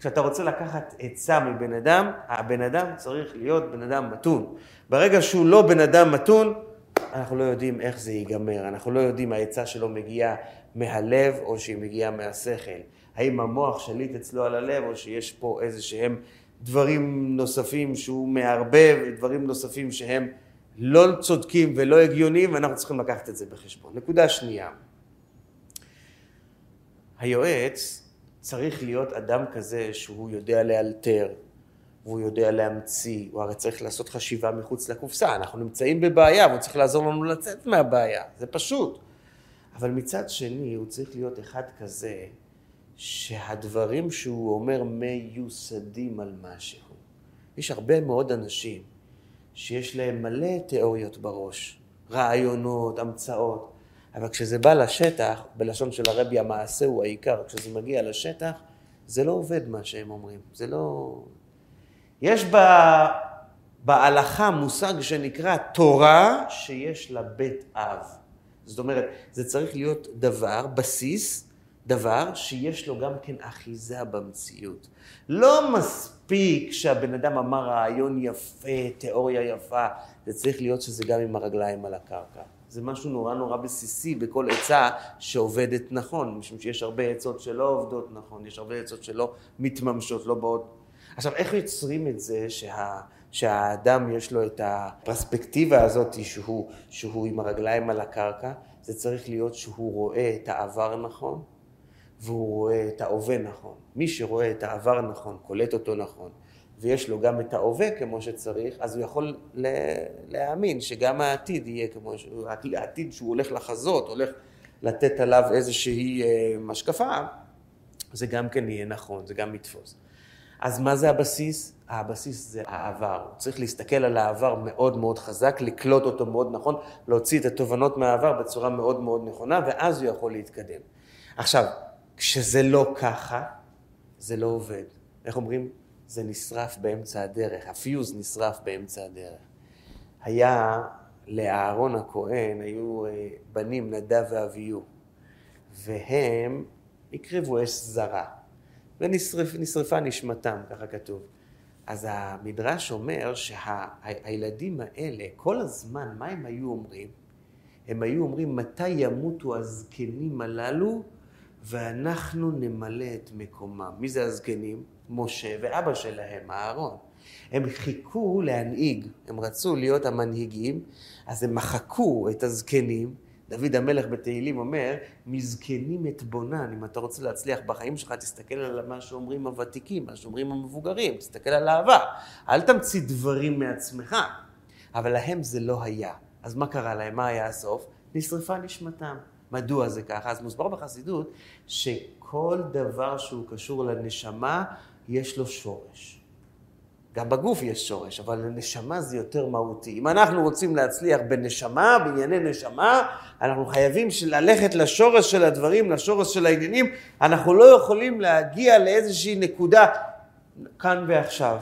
כשאתה רוצה לקחת עצה מבן אדם, הבן אדם צריך להיות בן אדם מתון. ברגע שהוא לא בן אדם מתון, אנחנו לא יודעים איך זה ייגמר, אנחנו לא יודעים העצה שלו מגיעה מהלב או שהיא מגיעה מהשכל. האם המוח שליט אצלו על הלב או שיש פה איזה שהם דברים נוספים שהוא מערבב, דברים נוספים שהם לא צודקים ולא הגיוניים, ואנחנו צריכים לקחת את זה בחשבון. נקודה שנייה, היועץ צריך להיות אדם כזה שהוא יודע לאלתר, והוא יודע להמציא, הוא הרי צריך לעשות חשיבה מחוץ לקופסה, אנחנו נמצאים בבעיה והוא צריך לעזור לנו לצאת מהבעיה, זה פשוט. אבל מצד שני הוא צריך להיות אחד כזה שהדברים שהוא אומר מיוסדים על משהו. יש הרבה מאוד אנשים שיש להם מלא תיאוריות בראש, רעיונות, המצאות, אבל כשזה בא לשטח, בלשון של הרבי המעשה הוא העיקר, כשזה מגיע לשטח, זה לא עובד מה שהם אומרים, זה לא... יש בה, בהלכה מושג שנקרא תורה שיש לה בית אב. זאת אומרת, זה צריך להיות דבר, בסיס, דבר שיש לו גם כן אחיזה במציאות. לא מספיק שהבן אדם אמר רעיון יפה, תיאוריה יפה, זה צריך להיות שזה גם עם הרגליים על הקרקע. זה משהו נורא נורא בסיסי בכל עצה שעובדת נכון, משום שיש הרבה עצות שלא עובדות נכון, יש הרבה עצות שלא מתממשות, לא באות... עכשיו, איך יוצרים את זה שה... שהאדם יש לו את הפרספקטיבה הזאת שהוא, שהוא עם הרגליים על הקרקע? זה צריך להיות שהוא רואה את העבר נכון, והוא רואה את ההווה נכון. מי שרואה את העבר נכון, קולט אותו נכון, ויש לו גם את ההווה כמו שצריך, אז הוא יכול להאמין שגם העתיד יהיה כמו ש... העתיד שהוא הולך לחזות, הולך לתת עליו איזושהי אה, משקפה, זה גם כן יהיה נכון, זה גם יתפוס. אז מה זה הבסיס? הבסיס זה העבר. צריך להסתכל על העבר מאוד מאוד חזק, לקלוט אותו מאוד נכון, להוציא את התובנות מהעבר בצורה מאוד מאוד נכונה, ואז הוא יכול להתקדם. עכשיו, כשזה לא ככה, זה לא עובד. איך אומרים? זה נשרף באמצע הדרך, הפיוז נשרף באמצע הדרך. היה לאהרון הכהן, היו אה, בנים נדב ואביהו, והם הקריבו אש זרה, ונשרפה נשמתם, ככה כתוב. אז המדרש אומר שהילדים שה, האלה, כל הזמן, מה הם היו אומרים? הם היו אומרים, מתי ימותו הזקנים הללו ואנחנו נמלא את מקומם. מי זה הזקנים? משה ואבא שלהם, אהרון. הם חיכו להנהיג, הם רצו להיות המנהיגים, אז הם מחקו את הזקנים. דוד המלך בתהילים אומר, מזקנים את בונן. אם אתה רוצה להצליח בחיים שלך, תסתכל על מה שאומרים הוותיקים, מה שאומרים המבוגרים, תסתכל על העבר. אל תמציא דברים מעצמך. אבל להם זה לא היה. אז מה קרה להם? מה היה הסוף? נשרפה נשמתם. מדוע זה ככה? אז מוסבר בחסידות שכל דבר שהוא קשור לנשמה, יש לו שורש. גם בגוף יש שורש, אבל לנשמה זה יותר מהותי. אם אנחנו רוצים להצליח בנשמה, בענייני נשמה, אנחנו חייבים ללכת לשורש של הדברים, לשורש של העניינים. אנחנו לא יכולים להגיע לאיזושהי נקודה כאן ועכשיו.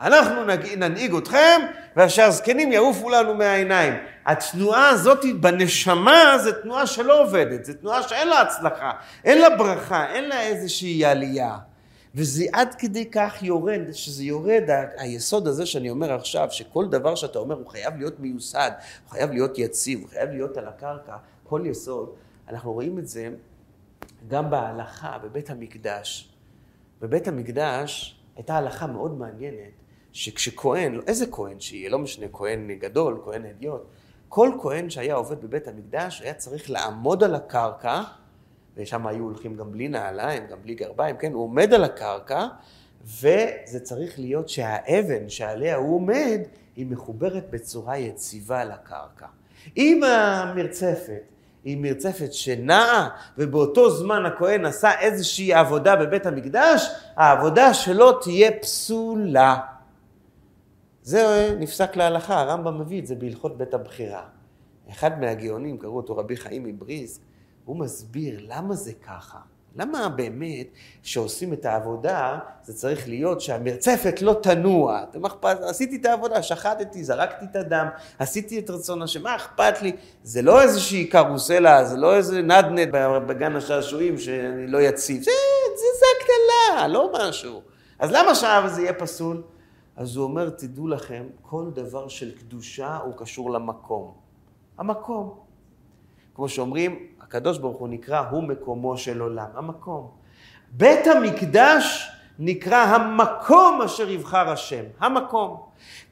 אנחנו ננהיג אתכם, והשאר זקנים יעופו לנו מהעיניים. התנועה הזאת בנשמה זו תנועה שלא עובדת, זו תנועה שאין לה הצלחה, אין לה ברכה, אין לה איזושהי עלייה. וזה עד כדי כך יורד, שזה יורד, היסוד הזה שאני אומר עכשיו, שכל דבר שאתה אומר הוא חייב להיות מיוסד, הוא חייב להיות יציב, הוא חייב להיות על הקרקע, כל יסוד, אנחנו רואים את זה גם בהלכה בבית המקדש. בבית המקדש הייתה הלכה מאוד מעניינת, שכשכהן, איזה כהן שיהיה, לא משנה, כהן גדול, כהן אדיוט, כל כהן שהיה עובד בבית המקדש היה צריך לעמוד על הקרקע ושם היו הולכים גם בלי נעליים, גם בלי גרביים, כן? הוא עומד על הקרקע, וזה צריך להיות שהאבן שעליה הוא עומד, היא מחוברת בצורה יציבה לקרקע. אם המרצפת היא מרצפת שנעה, ובאותו זמן הכהן עשה איזושהי עבודה בבית המקדש, העבודה שלו תהיה פסולה. זה נפסק להלכה, הרמב"ם מביא את זה בהלכות בית הבחירה. אחד מהגאונים, קראו אותו רבי חיים מבריסק, הוא מסביר למה זה ככה. למה באמת כשעושים את העבודה זה צריך להיות שהמרצפת לא תנוע? אכפת? עשיתי את העבודה, שחטתי, זרקתי את הדם, עשיתי את רצון השם, מה אכפת לי? זה לא איזושהי קרוסלה, זה לא איזה נדנד בגן השעשועים שאני לא יציב, זה, זה, זה לא משהו. אז למה שעה זה יהיה פסול? אז הוא אומר, תדעו לכם, כל דבר של קדושה הוא קשור למקום. המקום. כמו שאומרים, הקדוש ברוך הוא נקרא הוא מקומו של עולם, המקום. בית המקדש נקרא המקום אשר יבחר השם, המקום.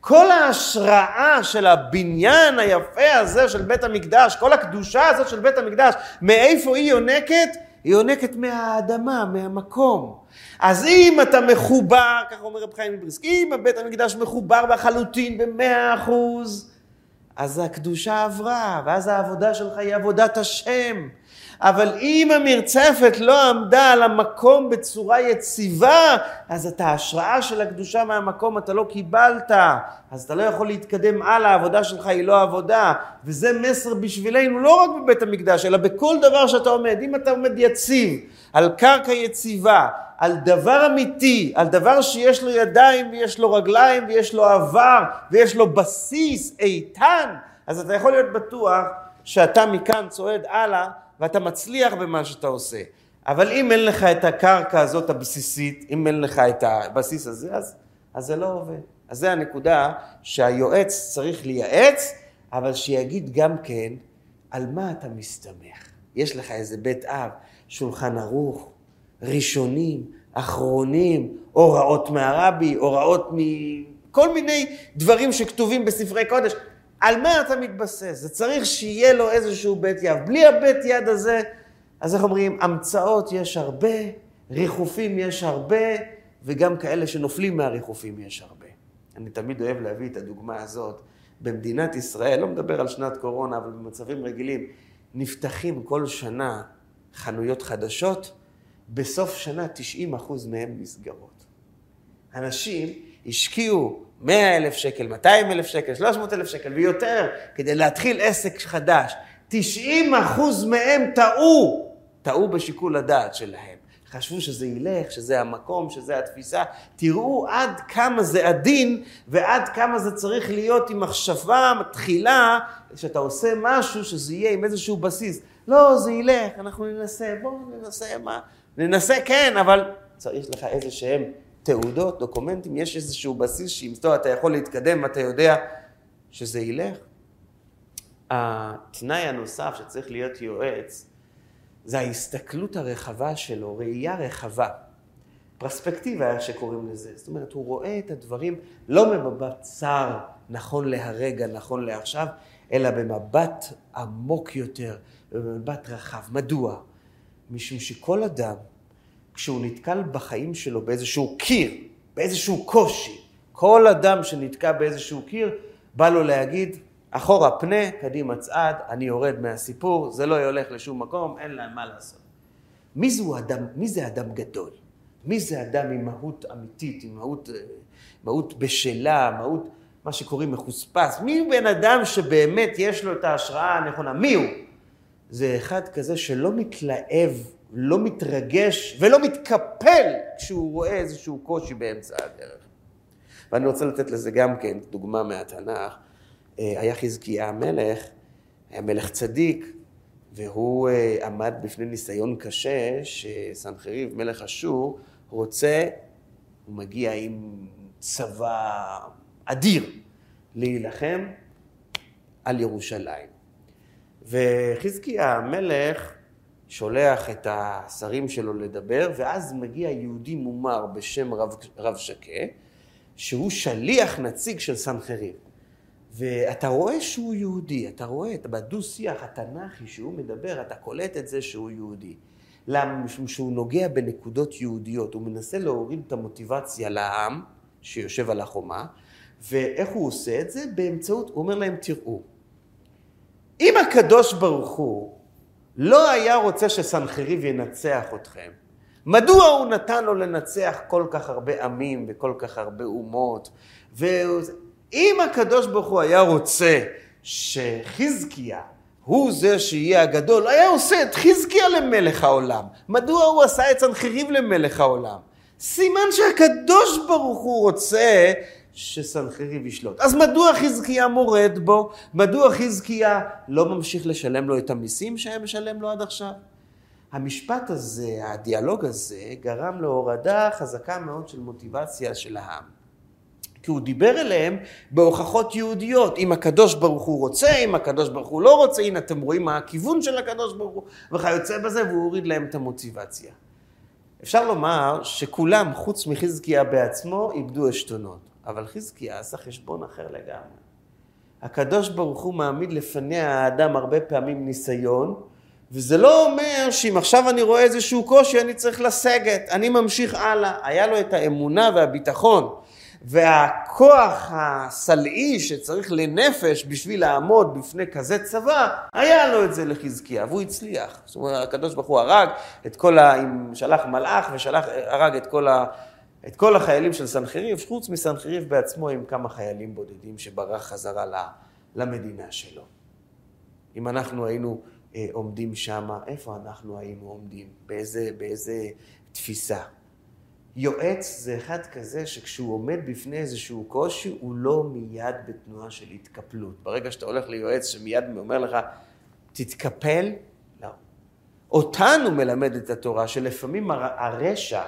כל ההשראה של הבניין היפה הזה של בית המקדש, כל הקדושה הזאת של בית המקדש, מאיפה היא יונקת? היא יונקת מהאדמה, מהמקום. אז אם אתה מחובר, ככה אומר רב חיים מבריסק, אם בית המקדש מחובר לחלוטין במאה אחוז, אז הקדושה עברה, ואז העבודה שלך היא עבודת השם. אבל אם המרצפת לא עמדה על המקום בצורה יציבה, אז את ההשראה של הקדושה מהמקום אתה לא קיבלת, אז אתה לא יכול להתקדם הלאה, העבודה שלך היא לא עבודה. וזה מסר בשבילנו לא רק בבית המקדש, אלא בכל דבר שאתה עומד. אם אתה עומד יציב, על קרקע יציבה, על דבר אמיתי, על דבר שיש לו ידיים ויש לו רגליים ויש לו עבר ויש לו בסיס איתן, אז אתה יכול להיות בטוח שאתה מכאן צועד הלאה ואתה מצליח במה שאתה עושה. אבל אם אין לך את הקרקע הזאת הבסיסית, אם אין לך את הבסיס הזה, אז, אז זה לא עובד. אז זה הנקודה שהיועץ צריך לייעץ, אבל שיגיד גם כן על מה אתה מסתמך. יש לך איזה בית אב, שולחן ערוך, ראשונים, אחרונים, הוראות מהרבי, הוראות מכל מיני דברים שכתובים בספרי קודש. על מה אתה מתבסס? זה צריך שיהיה לו איזשהו בית יד. בלי הבית יד הזה, אז איך אומרים, המצאות יש הרבה, ריחופים יש הרבה, וגם כאלה שנופלים מהריחופים יש הרבה. אני תמיד אוהב להביא את הדוגמה הזאת. במדינת ישראל, לא מדבר על שנת קורונה, אבל במצבים רגילים, נפתחים כל שנה חנויות חדשות, בסוף שנה 90 אחוז מהן נסגרות. אנשים השקיעו 100 אלף שקל, 200 אלף שקל, 300 אלף שקל ויותר כדי להתחיל עסק חדש. 90 אחוז מהם טעו, טעו בשיקול הדעת שלהם. חשבו שזה ילך, שזה המקום, שזה התפיסה. תראו עד כמה זה עדין ועד כמה זה צריך להיות עם מחשבה מתחילה, שאתה עושה משהו שזה יהיה עם איזשהו בסיס. לא, זה ילך, אנחנו ננסה, בואו ננסה, מה? ננסה כן, אבל צריך לך איזה שהם תעודות, דוקומנטים, יש איזשהו בסיס שאיתו אתה יכול להתקדם ואתה יודע שזה ילך. התנאי הנוסף שצריך להיות יועץ זה ההסתכלות הרחבה שלו, ראייה רחבה. פרספקטיבה שקוראים לזה. זאת אומרת, הוא רואה את הדברים לא במבט צר, נכון להרגע, נכון לעכשיו, אלא במבט עמוק יותר, במבט רחב. מדוע? משום שכל אדם, כשהוא נתקל בחיים שלו באיזשהו קיר, באיזשהו קושי, כל אדם שנתקע באיזשהו קיר, בא לו להגיד, אחורה פנה, קדימה צעד, אני יורד מהסיפור, זה לא הולך לשום מקום, אין להם מה לעשות. מי, זו אדם, מי זה אדם גדול? מי זה אדם עם מהות אמיתית, עם מהות, אה, מהות בשלה, מהות, מה שקוראים מחוספס? מי בן אדם שבאמת יש לו את ההשראה הנכונה? מי הוא? זה אחד כזה שלא מתלהב, לא מתרגש ולא מתקפל כשהוא רואה איזשהו קושי באמצע הדרך. ואני רוצה לתת לזה גם כן דוגמה מהתנ"ך. אה, היה חזקיה המלך, היה מלך צדיק, והוא אה, עמד בפני ניסיון קשה שסנחריב, מלך אשור, רוצה, הוא מגיע עם צבא אדיר להילחם על ירושלים. וחזקיה המלך שולח את השרים שלו לדבר, ואז מגיע יהודי מומר בשם רב, רב שקה, שהוא שליח נציג של סנחריב. ואתה רואה שהוא יהודי, אתה רואה בדו-שיח התנ"כי שהוא מדבר, אתה קולט את זה שהוא יהודי. למה? משום שהוא נוגע בנקודות יהודיות, הוא מנסה להוריד את המוטיבציה לעם שיושב על החומה, ואיך הוא עושה את זה? באמצעות, הוא אומר להם, תראו, אם הקדוש ברוך הוא לא היה רוצה שסנחריב ינצח אתכם, מדוע הוא נתן לו לנצח כל כך הרבה עמים וכל כך הרבה אומות? ואם הקדוש ברוך הוא היה רוצה שחזקיה הוא זה שיהיה הגדול, היה עושה את חזקיה למלך העולם. מדוע הוא עשה את סנחריב למלך העולם? סימן שהקדוש ברוך הוא רוצה שסנחריב ישלוט. אז מדוע חזקיה מורד בו? מדוע חזקיה לא ממשיך לשלם לו את המיסים שהיה משלם לו עד עכשיו? המשפט הזה, הדיאלוג הזה, גרם להורדה חזקה מאוד של מוטיבציה של העם. כי הוא דיבר אליהם בהוכחות יהודיות. אם הקדוש ברוך הוא רוצה, אם הקדוש ברוך הוא לא רוצה, הנה אתם רואים מה הכיוון של הקדוש ברוך הוא, וכיוצא בזה, והוא הוריד להם את המוטיבציה. אפשר לומר שכולם, חוץ מחזקיה בעצמו, איבדו עשתונות. אבל חזקיה עשה חשבון אחר לגמרי. הקדוש ברוך הוא מעמיד לפני האדם הרבה פעמים ניסיון, וזה לא אומר שאם עכשיו אני רואה איזשהו קושי אני צריך לסגת, אני ממשיך הלאה. היה לו את האמונה והביטחון והכוח הסלעי שצריך לנפש בשביל לעמוד בפני כזה צבא, היה לו את זה לחזקיה, והוא הצליח. זאת אומרת, הקדוש ברוך הוא הרג את כל ה... שלח מלאך ושלח, הרג את כל ה... את כל החיילים של סנחריב, חוץ מסנחריב בעצמו עם כמה חיילים בודדים שברח חזרה למדינה שלו. אם אנחנו היינו אה, עומדים שם, איפה אנחנו היינו עומדים? באיזה, באיזה תפיסה? יועץ זה אחד כזה שכשהוא עומד בפני איזשהו קושי, הוא לא מיד בתנועה של התקפלות. ברגע שאתה הולך ליועץ שמיד אומר לך, תתקפל, לא. אותנו מלמדת התורה שלפעמים הרשע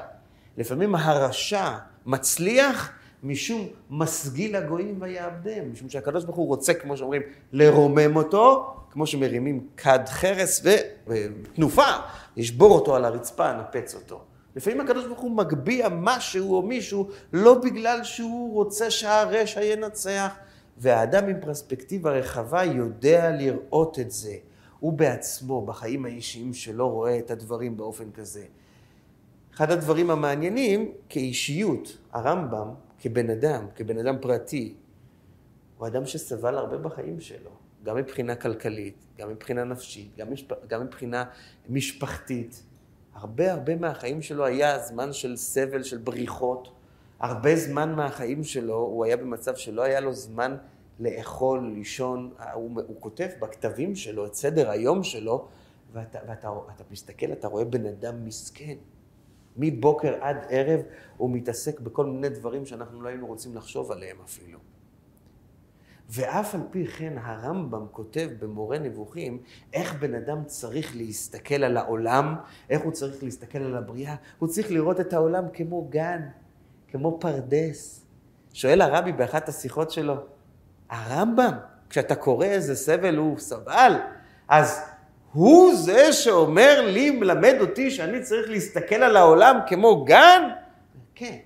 לפעמים הרשע מצליח משום משגיל הגויים ויעבדם, משום שהקדוש ברוך הוא רוצה, כמו שאומרים, לרומם אותו, כמו שמרימים כד חרס ותנופה, לשבור אותו על הרצפה, נפץ אותו. לפעמים הקדוש ברוך הוא מגביה משהו או מישהו, לא בגלל שהוא רוצה שהרשע ינצח. והאדם עם פרספקטיבה רחבה יודע לראות את זה. הוא בעצמו, בחיים האישיים שלו, רואה את הדברים באופן כזה. אחד הדברים המעניינים כאישיות, הרמב"ם, כבן אדם, כבן אדם פרטי, הוא אדם שסבל הרבה בחיים שלו, גם מבחינה כלכלית, גם מבחינה נפשית, גם, משפ... גם מבחינה משפחתית. הרבה הרבה מהחיים שלו היה זמן של סבל, של בריחות. הרבה זמן מהחיים שלו הוא היה במצב שלא היה לו זמן לאכול, לישון. הוא, הוא כותב בכתבים שלו את סדר היום שלו, ואתה, ואתה ואתה מסתכל, אתה רואה בן אדם מסכן. מבוקר עד ערב הוא מתעסק בכל מיני דברים שאנחנו לא היינו רוצים לחשוב עליהם אפילו. ואף על פי כן הרמב"ם כותב במורה נבוכים איך בן אדם צריך להסתכל על העולם, איך הוא צריך להסתכל על הבריאה. הוא צריך לראות את העולם כמו גן, כמו פרדס. שואל הרבי באחת השיחות שלו, הרמב"ם, כשאתה קורא איזה סבל הוא סבל, אז הוא זה שאומר לי, מלמד אותי שאני צריך להסתכל על העולם כמו גן? כן.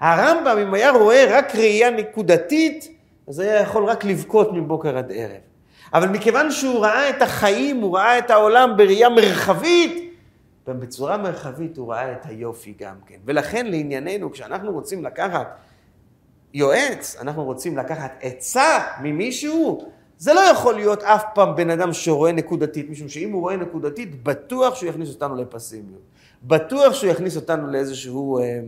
הרמב"ם, אם היה רואה רק ראייה נקודתית, אז היה יכול רק לבכות מבוקר עד ערב. אבל מכיוון שהוא ראה את החיים, הוא ראה את העולם בראייה מרחבית, ובצורה מרחבית הוא ראה את היופי גם כן. ולכן לענייננו, כשאנחנו רוצים לקחת יועץ, אנחנו רוצים לקחת עצה ממישהו, זה לא יכול להיות אף פעם בן אדם שרואה נקודתית, משום שאם הוא רואה נקודתית, בטוח שהוא יכניס אותנו לפסימיות. בטוח שהוא יכניס אותנו לאיזשהו אה,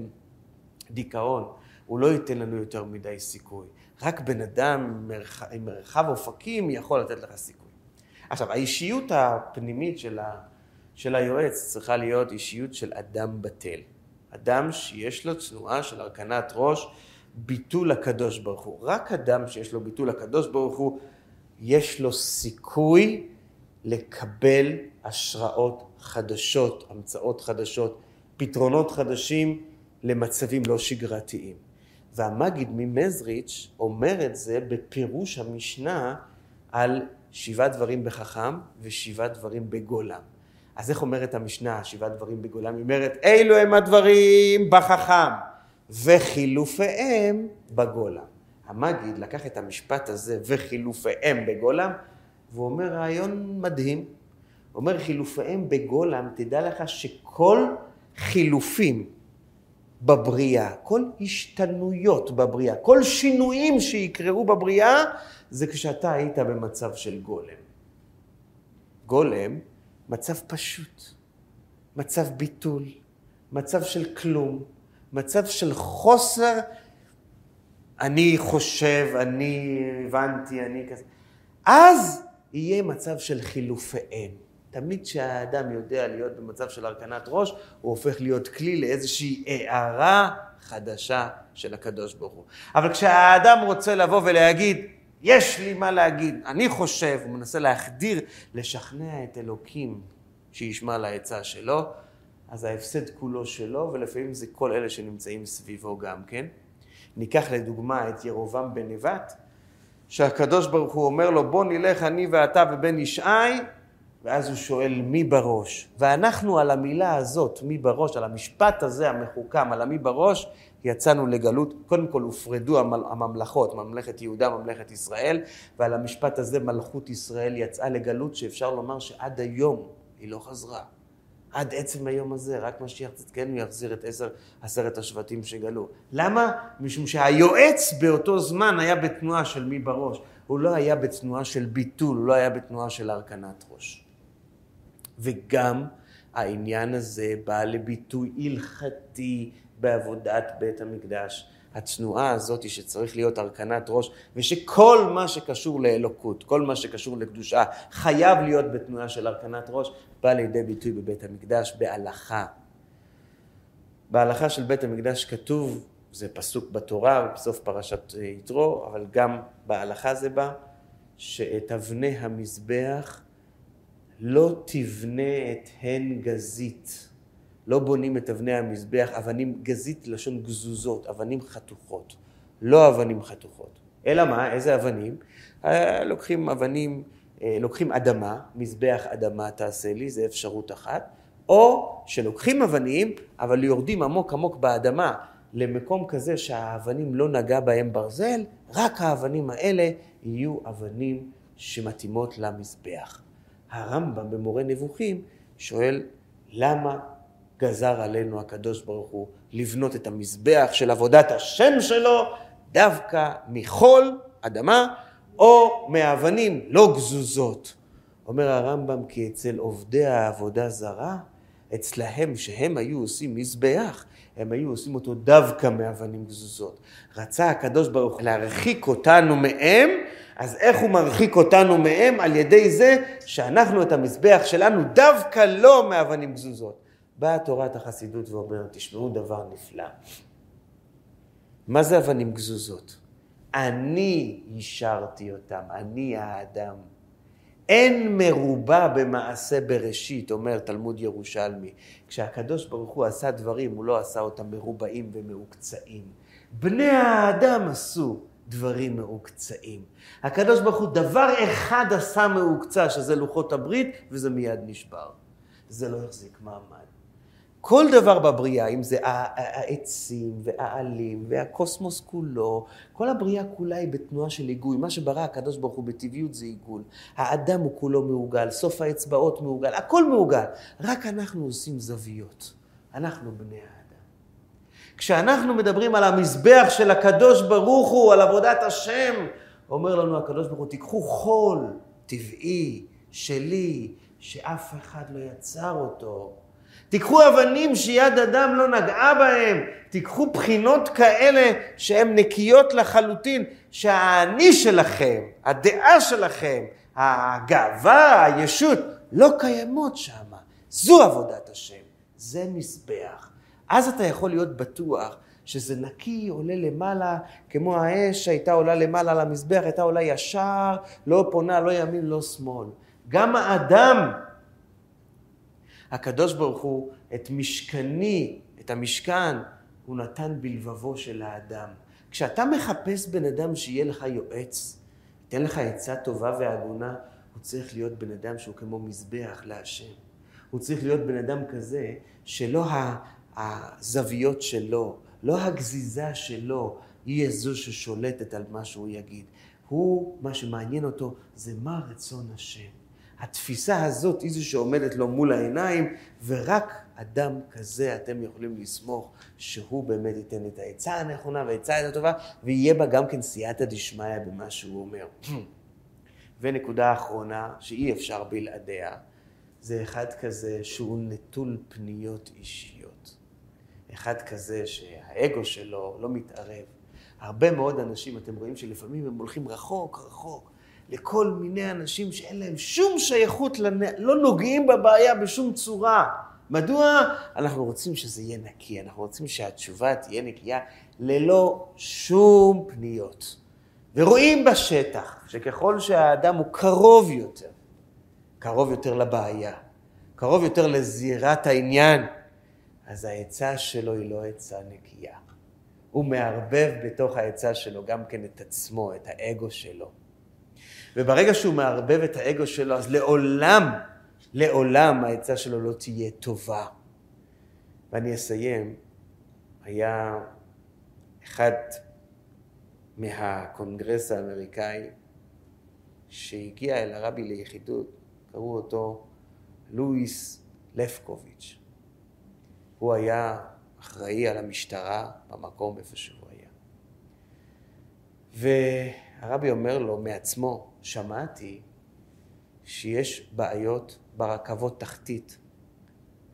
דיכאון. הוא לא ייתן לנו יותר מדי סיכוי. רק בן אדם מרח... עם מרחב אופקים יכול לתת לך סיכוי. עכשיו, האישיות הפנימית של, ה... של היועץ צריכה להיות אישיות של אדם בטל. אדם שיש לו תנועה של הרכנת ראש, ביטול הקדוש ברוך הוא. רק אדם שיש לו ביטול הקדוש ברוך הוא, יש לו סיכוי לקבל השראות חדשות, המצאות חדשות, פתרונות חדשים למצבים לא שגרתיים. והמגיד ממזריץ' אומר את זה בפירוש המשנה על שבעה דברים בחכם ושבעה דברים בגולם. אז איך אומרת המשנה, שבעה דברים בגולם? היא אומרת, אלו הם הדברים בחכם וחילופיהם בגולם. המגיד לקח את המשפט הזה וחילופיהם בגולם, והוא אומר רעיון מדהים. הוא אומר חילופיהם בגולם, תדע לך שכל חילופים בבריאה, כל השתנויות בבריאה, כל שינויים שיקרו בבריאה, זה כשאתה היית במצב של גולם. גולם, מצב פשוט, מצב ביטול, מצב של כלום, מצב של חוסר, אני חושב, אני הבנתי, אני כזה. אז יהיה מצב של חילופיהם. תמיד כשהאדם יודע להיות במצב של הרכנת ראש, הוא הופך להיות כלי לאיזושהי הערה חדשה של הקדוש ברוך הוא. אבל כשהאדם רוצה לבוא ולהגיד, יש לי מה להגיד, אני חושב, הוא מנסה להחדיר, לשכנע את אלוקים שישמע לעצה שלו, אז ההפסד כולו שלו, ולפעמים זה כל אלה שנמצאים סביבו גם כן. ניקח לדוגמה את ירובעם בן נבט, שהקדוש ברוך הוא אומר לו, בוא נלך אני ואתה ובן ישעי, ואז הוא שואל מי בראש. ואנחנו על המילה הזאת, מי בראש, על המשפט הזה המחוכם, על המי בראש, יצאנו לגלות. קודם כל הופרדו הממלכות, ממלכת יהודה, ממלכת ישראל, ועל המשפט הזה מלכות ישראל יצאה לגלות, שאפשר לומר שעד היום היא לא חזרה. עד עצם היום הזה, רק משיח צדקנו יחזיר את עשר, עשרת השבטים שגלו. למה? משום שהיועץ באותו זמן היה בתנועה של מי בראש. הוא לא היה בתנועה של ביטול, הוא לא היה בתנועה של הרכנת ראש. וגם העניין הזה בא לביטוי הלכתי בעבודת בית המקדש. התנועה הזאת שצריך להיות הרכנת ראש, ושכל מה שקשור לאלוקות, כל מה שקשור לקדושה, חייב להיות בתנועה של הרכנת ראש, בא לידי ביטוי בבית המקדש בהלכה. בהלכה של בית המקדש כתוב, זה פסוק בתורה, בסוף פרשת יתרו, אבל גם בהלכה זה בא, שאת אבני המזבח לא תבנה את הן גזית. לא בונים את אבני המזבח, אבנים גזית לשון גזוזות, אבנים חתוכות, לא אבנים חתוכות. אלא מה? איזה אבנים? אה, לוקחים אבנים, לוקחים אדמה, מזבח אדמה תעשה לי, זה אפשרות אחת, או שלוקחים אבנים, אבל יורדים עמוק עמוק באדמה למקום כזה שהאבנים לא נגע בהם ברזל, רק האבנים האלה יהיו אבנים שמתאימות למזבח. הרמב"ם במורה נבוכים שואל למה גזר עלינו הקדוש ברוך הוא לבנות את המזבח של עבודת השם שלו דווקא מחול, אדמה, או מאבנים לא גזוזות. אומר הרמב"ם כי אצל עובדי העבודה זרה, אצלהם שהם היו עושים מזבח, הם היו עושים אותו דווקא מאבנים גזוזות. רצה הקדוש ברוך הוא להרחיק אותנו מהם, אז איך הוא מרחיק אותנו מהם? על ידי זה שאנחנו את המזבח שלנו דווקא לא מאבנים גזוזות. באה תורת החסידות ואומרת, תשמעו דבר נפלא. מה זה אבנים גזוזות? אני אישרתי אותם, אני האדם. אין מרובע במעשה בראשית, אומר תלמוד ירושלמי. כשהקדוש ברוך הוא עשה דברים, הוא לא עשה אותם מרובעים ומעוקצעים. בני האדם עשו דברים מעוקצעים. הקדוש ברוך הוא דבר אחד עשה מעוקצע, שזה לוחות הברית, וזה מיד נשבר. זה לא יחזיק מעמד. כל דבר בבריאה, אם זה העצים והעלים והקוסמוס כולו, כל הבריאה כולה היא בתנועה של עיגול. מה שברא הקדוש ברוך הוא בטבעיות זה עיגול. האדם הוא כולו מעוגל, סוף האצבעות מעוגל, הכל מעוגל. רק אנחנו עושים זוויות. אנחנו בני האדם. כשאנחנו מדברים על המזבח של הקדוש ברוך הוא, על עבודת השם, אומר לנו הקדוש ברוך הוא, תיקחו חול טבעי, שלי, שאף אחד לא יצר אותו. תיקחו אבנים שיד אדם לא נגעה בהם, תיקחו בחינות כאלה שהן נקיות לחלוטין, שהאני שלכם, הדעה שלכם, הגאווה, הישות, לא קיימות שם. זו עבודת השם, זה מזבח. אז אתה יכול להיות בטוח שזה נקי, עולה למעלה, כמו האש שהייתה עולה למעלה למזבח, הייתה עולה ישר, לא פונה, לא ימין, לא שמאל. גם האדם, הקדוש ברוך הוא, את משכני, את המשכן, הוא נתן בלבבו של האדם. כשאתה מחפש בן אדם שיהיה לך יועץ, ייתן לך עצה טובה והגונה, הוא צריך להיות בן אדם שהוא כמו מזבח להשם. הוא צריך להיות בן אדם כזה שלא הזוויות שלו, לא הגזיזה שלו, היא זו ששולטת על מה שהוא יגיד. הוא, מה שמעניין אותו זה מה רצון השם. התפיסה הזאת היא זו שעומדת לו מול העיניים, ורק אדם כזה אתם יכולים לסמוך שהוא באמת ייתן את העצה הנכונה והעצה הטובה, ויהיה בה גם כן סייעתא דשמיא במה שהוא אומר. ונקודה אחרונה, שאי אפשר בלעדיה, זה אחד כזה שהוא נטול פניות אישיות. אחד כזה שהאגו שלו לא מתערב. הרבה מאוד אנשים, אתם רואים שלפעמים הם הולכים רחוק, רחוק, לכל מיני אנשים שאין להם שום שייכות, לנ... לא נוגעים בבעיה בשום צורה. מדוע? אנחנו רוצים שזה יהיה נקי, אנחנו רוצים שהתשובה תהיה נקייה ללא שום פניות. ורואים בשטח שככל שהאדם הוא קרוב יותר, קרוב יותר לבעיה, קרוב יותר לזירת העניין, אז העצה שלו היא לא עצה נקייה. הוא מערבב בתוך העצה שלו גם כן את עצמו, את האגו שלו. וברגע שהוא מערבב את האגו שלו, אז לעולם, לעולם העצה שלו לא תהיה טובה. ואני אסיים, היה אחד מהקונגרס האמריקאי שהגיע אל הרבי ליחידות, קראו אותו לואיס לפקוביץ'. הוא היה אחראי על המשטרה במקום איפה שהוא היה. והרבי אומר לו מעצמו, שמעתי שיש בעיות ברכבות תחתית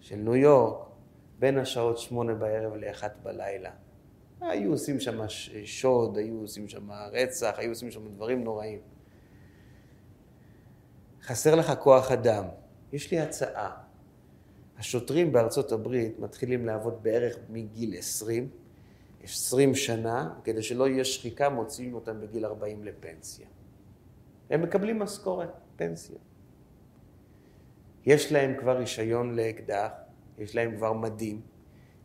של ניו יורק בין השעות שמונה בערב לאחת בלילה. היו עושים שם שוד, היו עושים שם רצח, היו עושים שם דברים נוראים. חסר לך כוח אדם. יש לי הצעה. השוטרים בארצות הברית מתחילים לעבוד בערך מגיל 20, 20 שנה, כדי שלא יהיה שחיקה, מוציאים אותם בגיל 40 לפנסיה. הם מקבלים משכורת, פנסיה. יש להם כבר רישיון לאקדח, יש להם כבר מדים,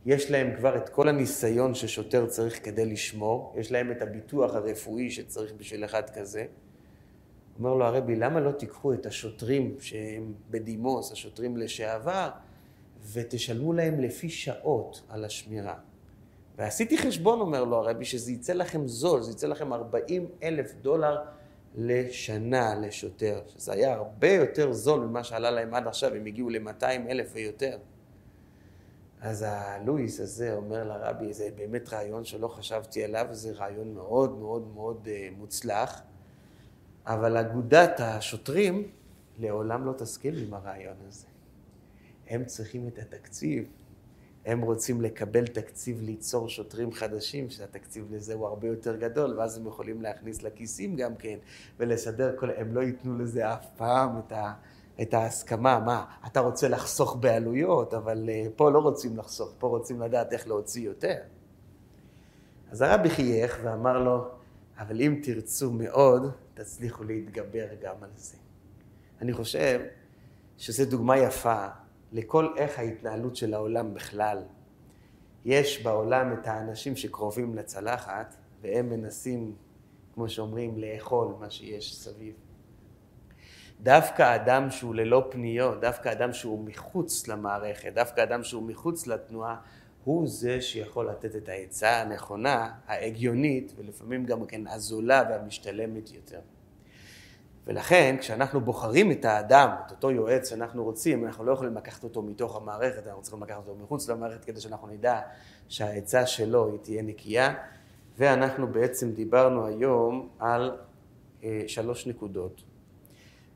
יש להם כבר את כל הניסיון ששוטר צריך כדי לשמור, יש להם את הביטוח הרפואי שצריך בשביל אחד כזה. אומר לו הרבי, למה לא תיקחו את השוטרים שהם בדימוס, השוטרים לשעבר, ותשלמו להם לפי שעות על השמירה? ועשיתי חשבון, אומר לו הרבי, שזה יצא לכם זול, זה יצא לכם 40 אלף דולר לשנה לשוטר, שזה היה הרבה יותר זול ממה שעלה להם עד עכשיו, הם הגיעו ל-200 אלף ויותר. אז הלואיס הזה אומר לרבי, זה באמת רעיון שלא חשבתי עליו, זה רעיון מאוד מאוד מאוד אה, מוצלח. אבל אגודת השוטרים לעולם לא תסכים עם הרעיון הזה. הם צריכים את התקציב, הם רוצים לקבל תקציב ליצור שוטרים חדשים, שהתקציב לזה הוא הרבה יותר גדול, ואז הם יכולים להכניס לכיסים גם כן, ולסדר כל... הם לא ייתנו לזה אף פעם את, ה... את ההסכמה. מה, אתה רוצה לחסוך בעלויות, אבל uh, פה לא רוצים לחסוך, פה רוצים לדעת איך להוציא יותר. אז הרבי חייך ואמר לו, אבל אם תרצו מאוד, תצליחו להתגבר גם על זה. אני חושב שזו דוגמה יפה לכל איך ההתנהלות של העולם בכלל. יש בעולם את האנשים שקרובים לצלחת, והם מנסים, כמו שאומרים, לאכול מה שיש סביב. דווקא אדם שהוא ללא פניות, דווקא אדם שהוא מחוץ למערכת, דווקא אדם שהוא מחוץ לתנועה, הוא זה שיכול לתת את העצה הנכונה, ההגיונית, ולפעמים גם כן הזולה והמשתלמת יותר. ולכן, כשאנחנו בוחרים את האדם, את אותו יועץ שאנחנו רוצים, אנחנו לא יכולים לקחת אותו מתוך המערכת, אנחנו צריכים לקחת אותו מחוץ למערכת כדי שאנחנו נדע שהעצה שלו היא תהיה נקייה. ואנחנו בעצם דיברנו היום על שלוש נקודות.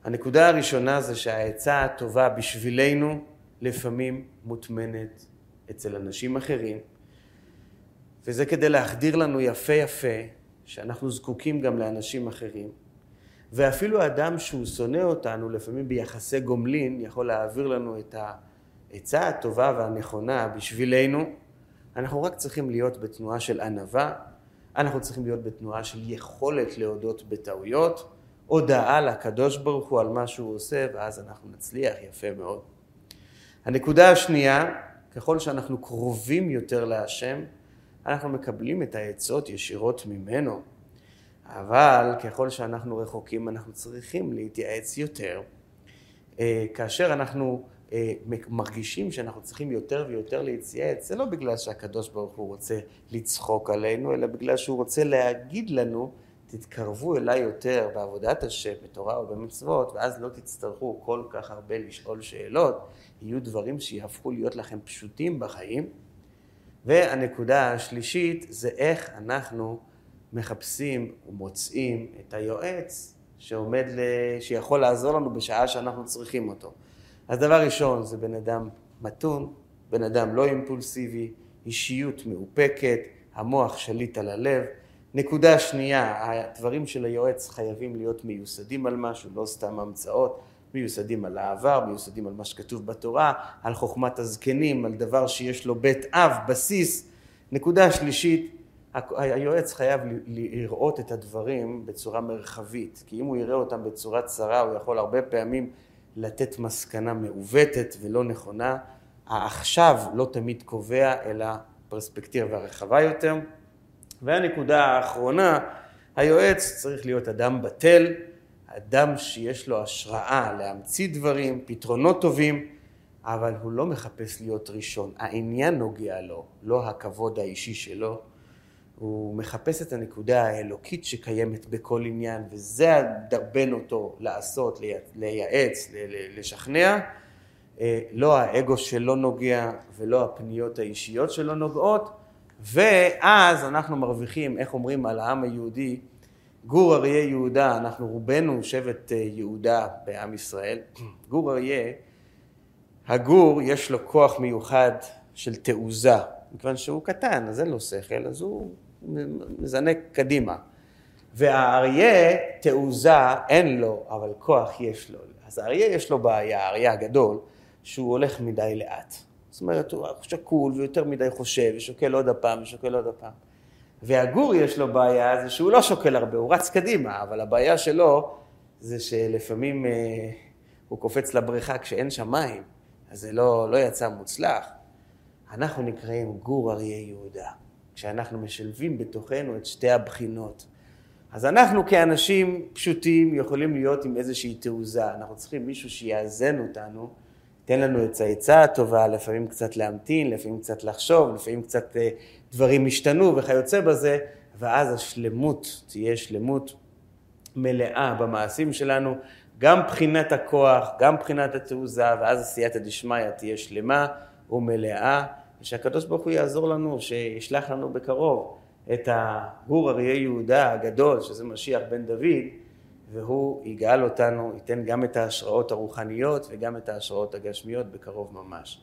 הנקודה הראשונה זה שהעצה הטובה בשבילנו לפעמים מוטמנת אצל אנשים אחרים, וזה כדי להחדיר לנו יפה יפה שאנחנו זקוקים גם לאנשים אחרים. ואפילו אדם שהוא שונא אותנו, לפעמים ביחסי גומלין, יכול להעביר לנו את העצה הטובה והנכונה בשבילנו. אנחנו רק צריכים להיות בתנועה של ענווה, אנחנו צריכים להיות בתנועה של יכולת להודות בטעויות, הודעה לקדוש ברוך הוא על מה שהוא עושה, ואז אנחנו נצליח יפה מאוד. הנקודה השנייה, ככל שאנחנו קרובים יותר להשם, אנחנו מקבלים את העצות ישירות ממנו. אבל ככל שאנחנו רחוקים, אנחנו צריכים להתייעץ יותר. אה, כאשר אנחנו אה, מרגישים שאנחנו צריכים יותר ויותר להתייעץ, זה לא בגלל שהקדוש ברוך הוא רוצה לצחוק עלינו, אלא בגלל שהוא רוצה להגיד לנו, תתקרבו אליי יותר בעבודת השם, בתורה ובמצוות, ואז לא תצטרכו כל כך הרבה לשאול שאלות, יהיו דברים שיהפכו להיות לכם פשוטים בחיים. והנקודה השלישית זה איך אנחנו מחפשים ומוצאים את היועץ שעומד, ל... שיכול לעזור לנו בשעה שאנחנו צריכים אותו. אז דבר ראשון זה בן אדם מתון, בן אדם לא אימפולסיבי, אישיות מאופקת, המוח שליט על הלב. נקודה שנייה, הדברים של היועץ חייבים להיות מיוסדים על משהו, לא סתם המצאות, מיוסדים על העבר, מיוסדים על מה שכתוב בתורה, על חוכמת הזקנים, על דבר שיש לו בית אב, בסיס. נקודה שלישית, היועץ חייב לראות את הדברים בצורה מרחבית, כי אם הוא יראה אותם בצורה צרה, הוא יכול הרבה פעמים לתת מסקנה מעוותת ולא נכונה. העכשיו לא תמיד קובע, אלא פרספקטיבה רחבה יותר. והנקודה האחרונה, היועץ צריך להיות אדם בטל, אדם שיש לו השראה להמציא דברים, פתרונות טובים, אבל הוא לא מחפש להיות ראשון. העניין נוגע לו, לא הכבוד האישי שלו. הוא מחפש את הנקודה האלוקית שקיימת בכל עניין, וזה דרבן אותו לעשות, לייעץ, לשכנע. אה, לא האגו שלו נוגע ולא הפניות האישיות שלו נוגעות, ואז אנחנו מרוויחים, איך אומרים על העם היהודי, גור אריה יהודה, אנחנו רובנו שבט אה, יהודה בעם ישראל, [CLEARS THROAT] גור אריה, הגור יש לו כוח מיוחד של תעוזה, מכיוון שהוא קטן, אז אין לו שכל, אז הוא מזנק קדימה. והאריה, תעוזה אין לו, אבל כוח יש לו. אז האריה יש לו בעיה, האריה הגדול, שהוא הולך מדי לאט. זאת אומרת, הוא שקול ויותר מדי חושב, ושוקל עוד הפעם, ושוקל עוד הפעם. והגור יש לו בעיה, זה שהוא לא שוקל הרבה, הוא רץ קדימה, אבל הבעיה שלו זה שלפעמים אה, הוא קופץ לבריכה כשאין שם מים, אז זה לא, לא יצא מוצלח. אנחנו נקראים גור אריה יהודה. כשאנחנו משלבים בתוכנו את שתי הבחינות. אז אנחנו כאנשים פשוטים יכולים להיות עם איזושהי תעוזה, אנחנו צריכים מישהו שיאזן אותנו, ייתן לנו את העצה הטובה, לפעמים קצת להמתין, לפעמים קצת לחשוב, לפעמים קצת אה, דברים השתנו וכיוצא בזה, ואז השלמות תהיה שלמות מלאה במעשים שלנו, גם מבחינת הכוח, גם מבחינת התעוזה, ואז עשייתא דשמיא תהיה שלמה ומלאה. ושהקדוש ברוך הוא יעזור לנו, שישלח לנו בקרוב את הגור אריה יהודה הגדול, שזה משיח בן דוד, והוא יגאל אותנו, ייתן גם את ההשראות הרוחניות וגם את ההשראות הגשמיות בקרוב ממש.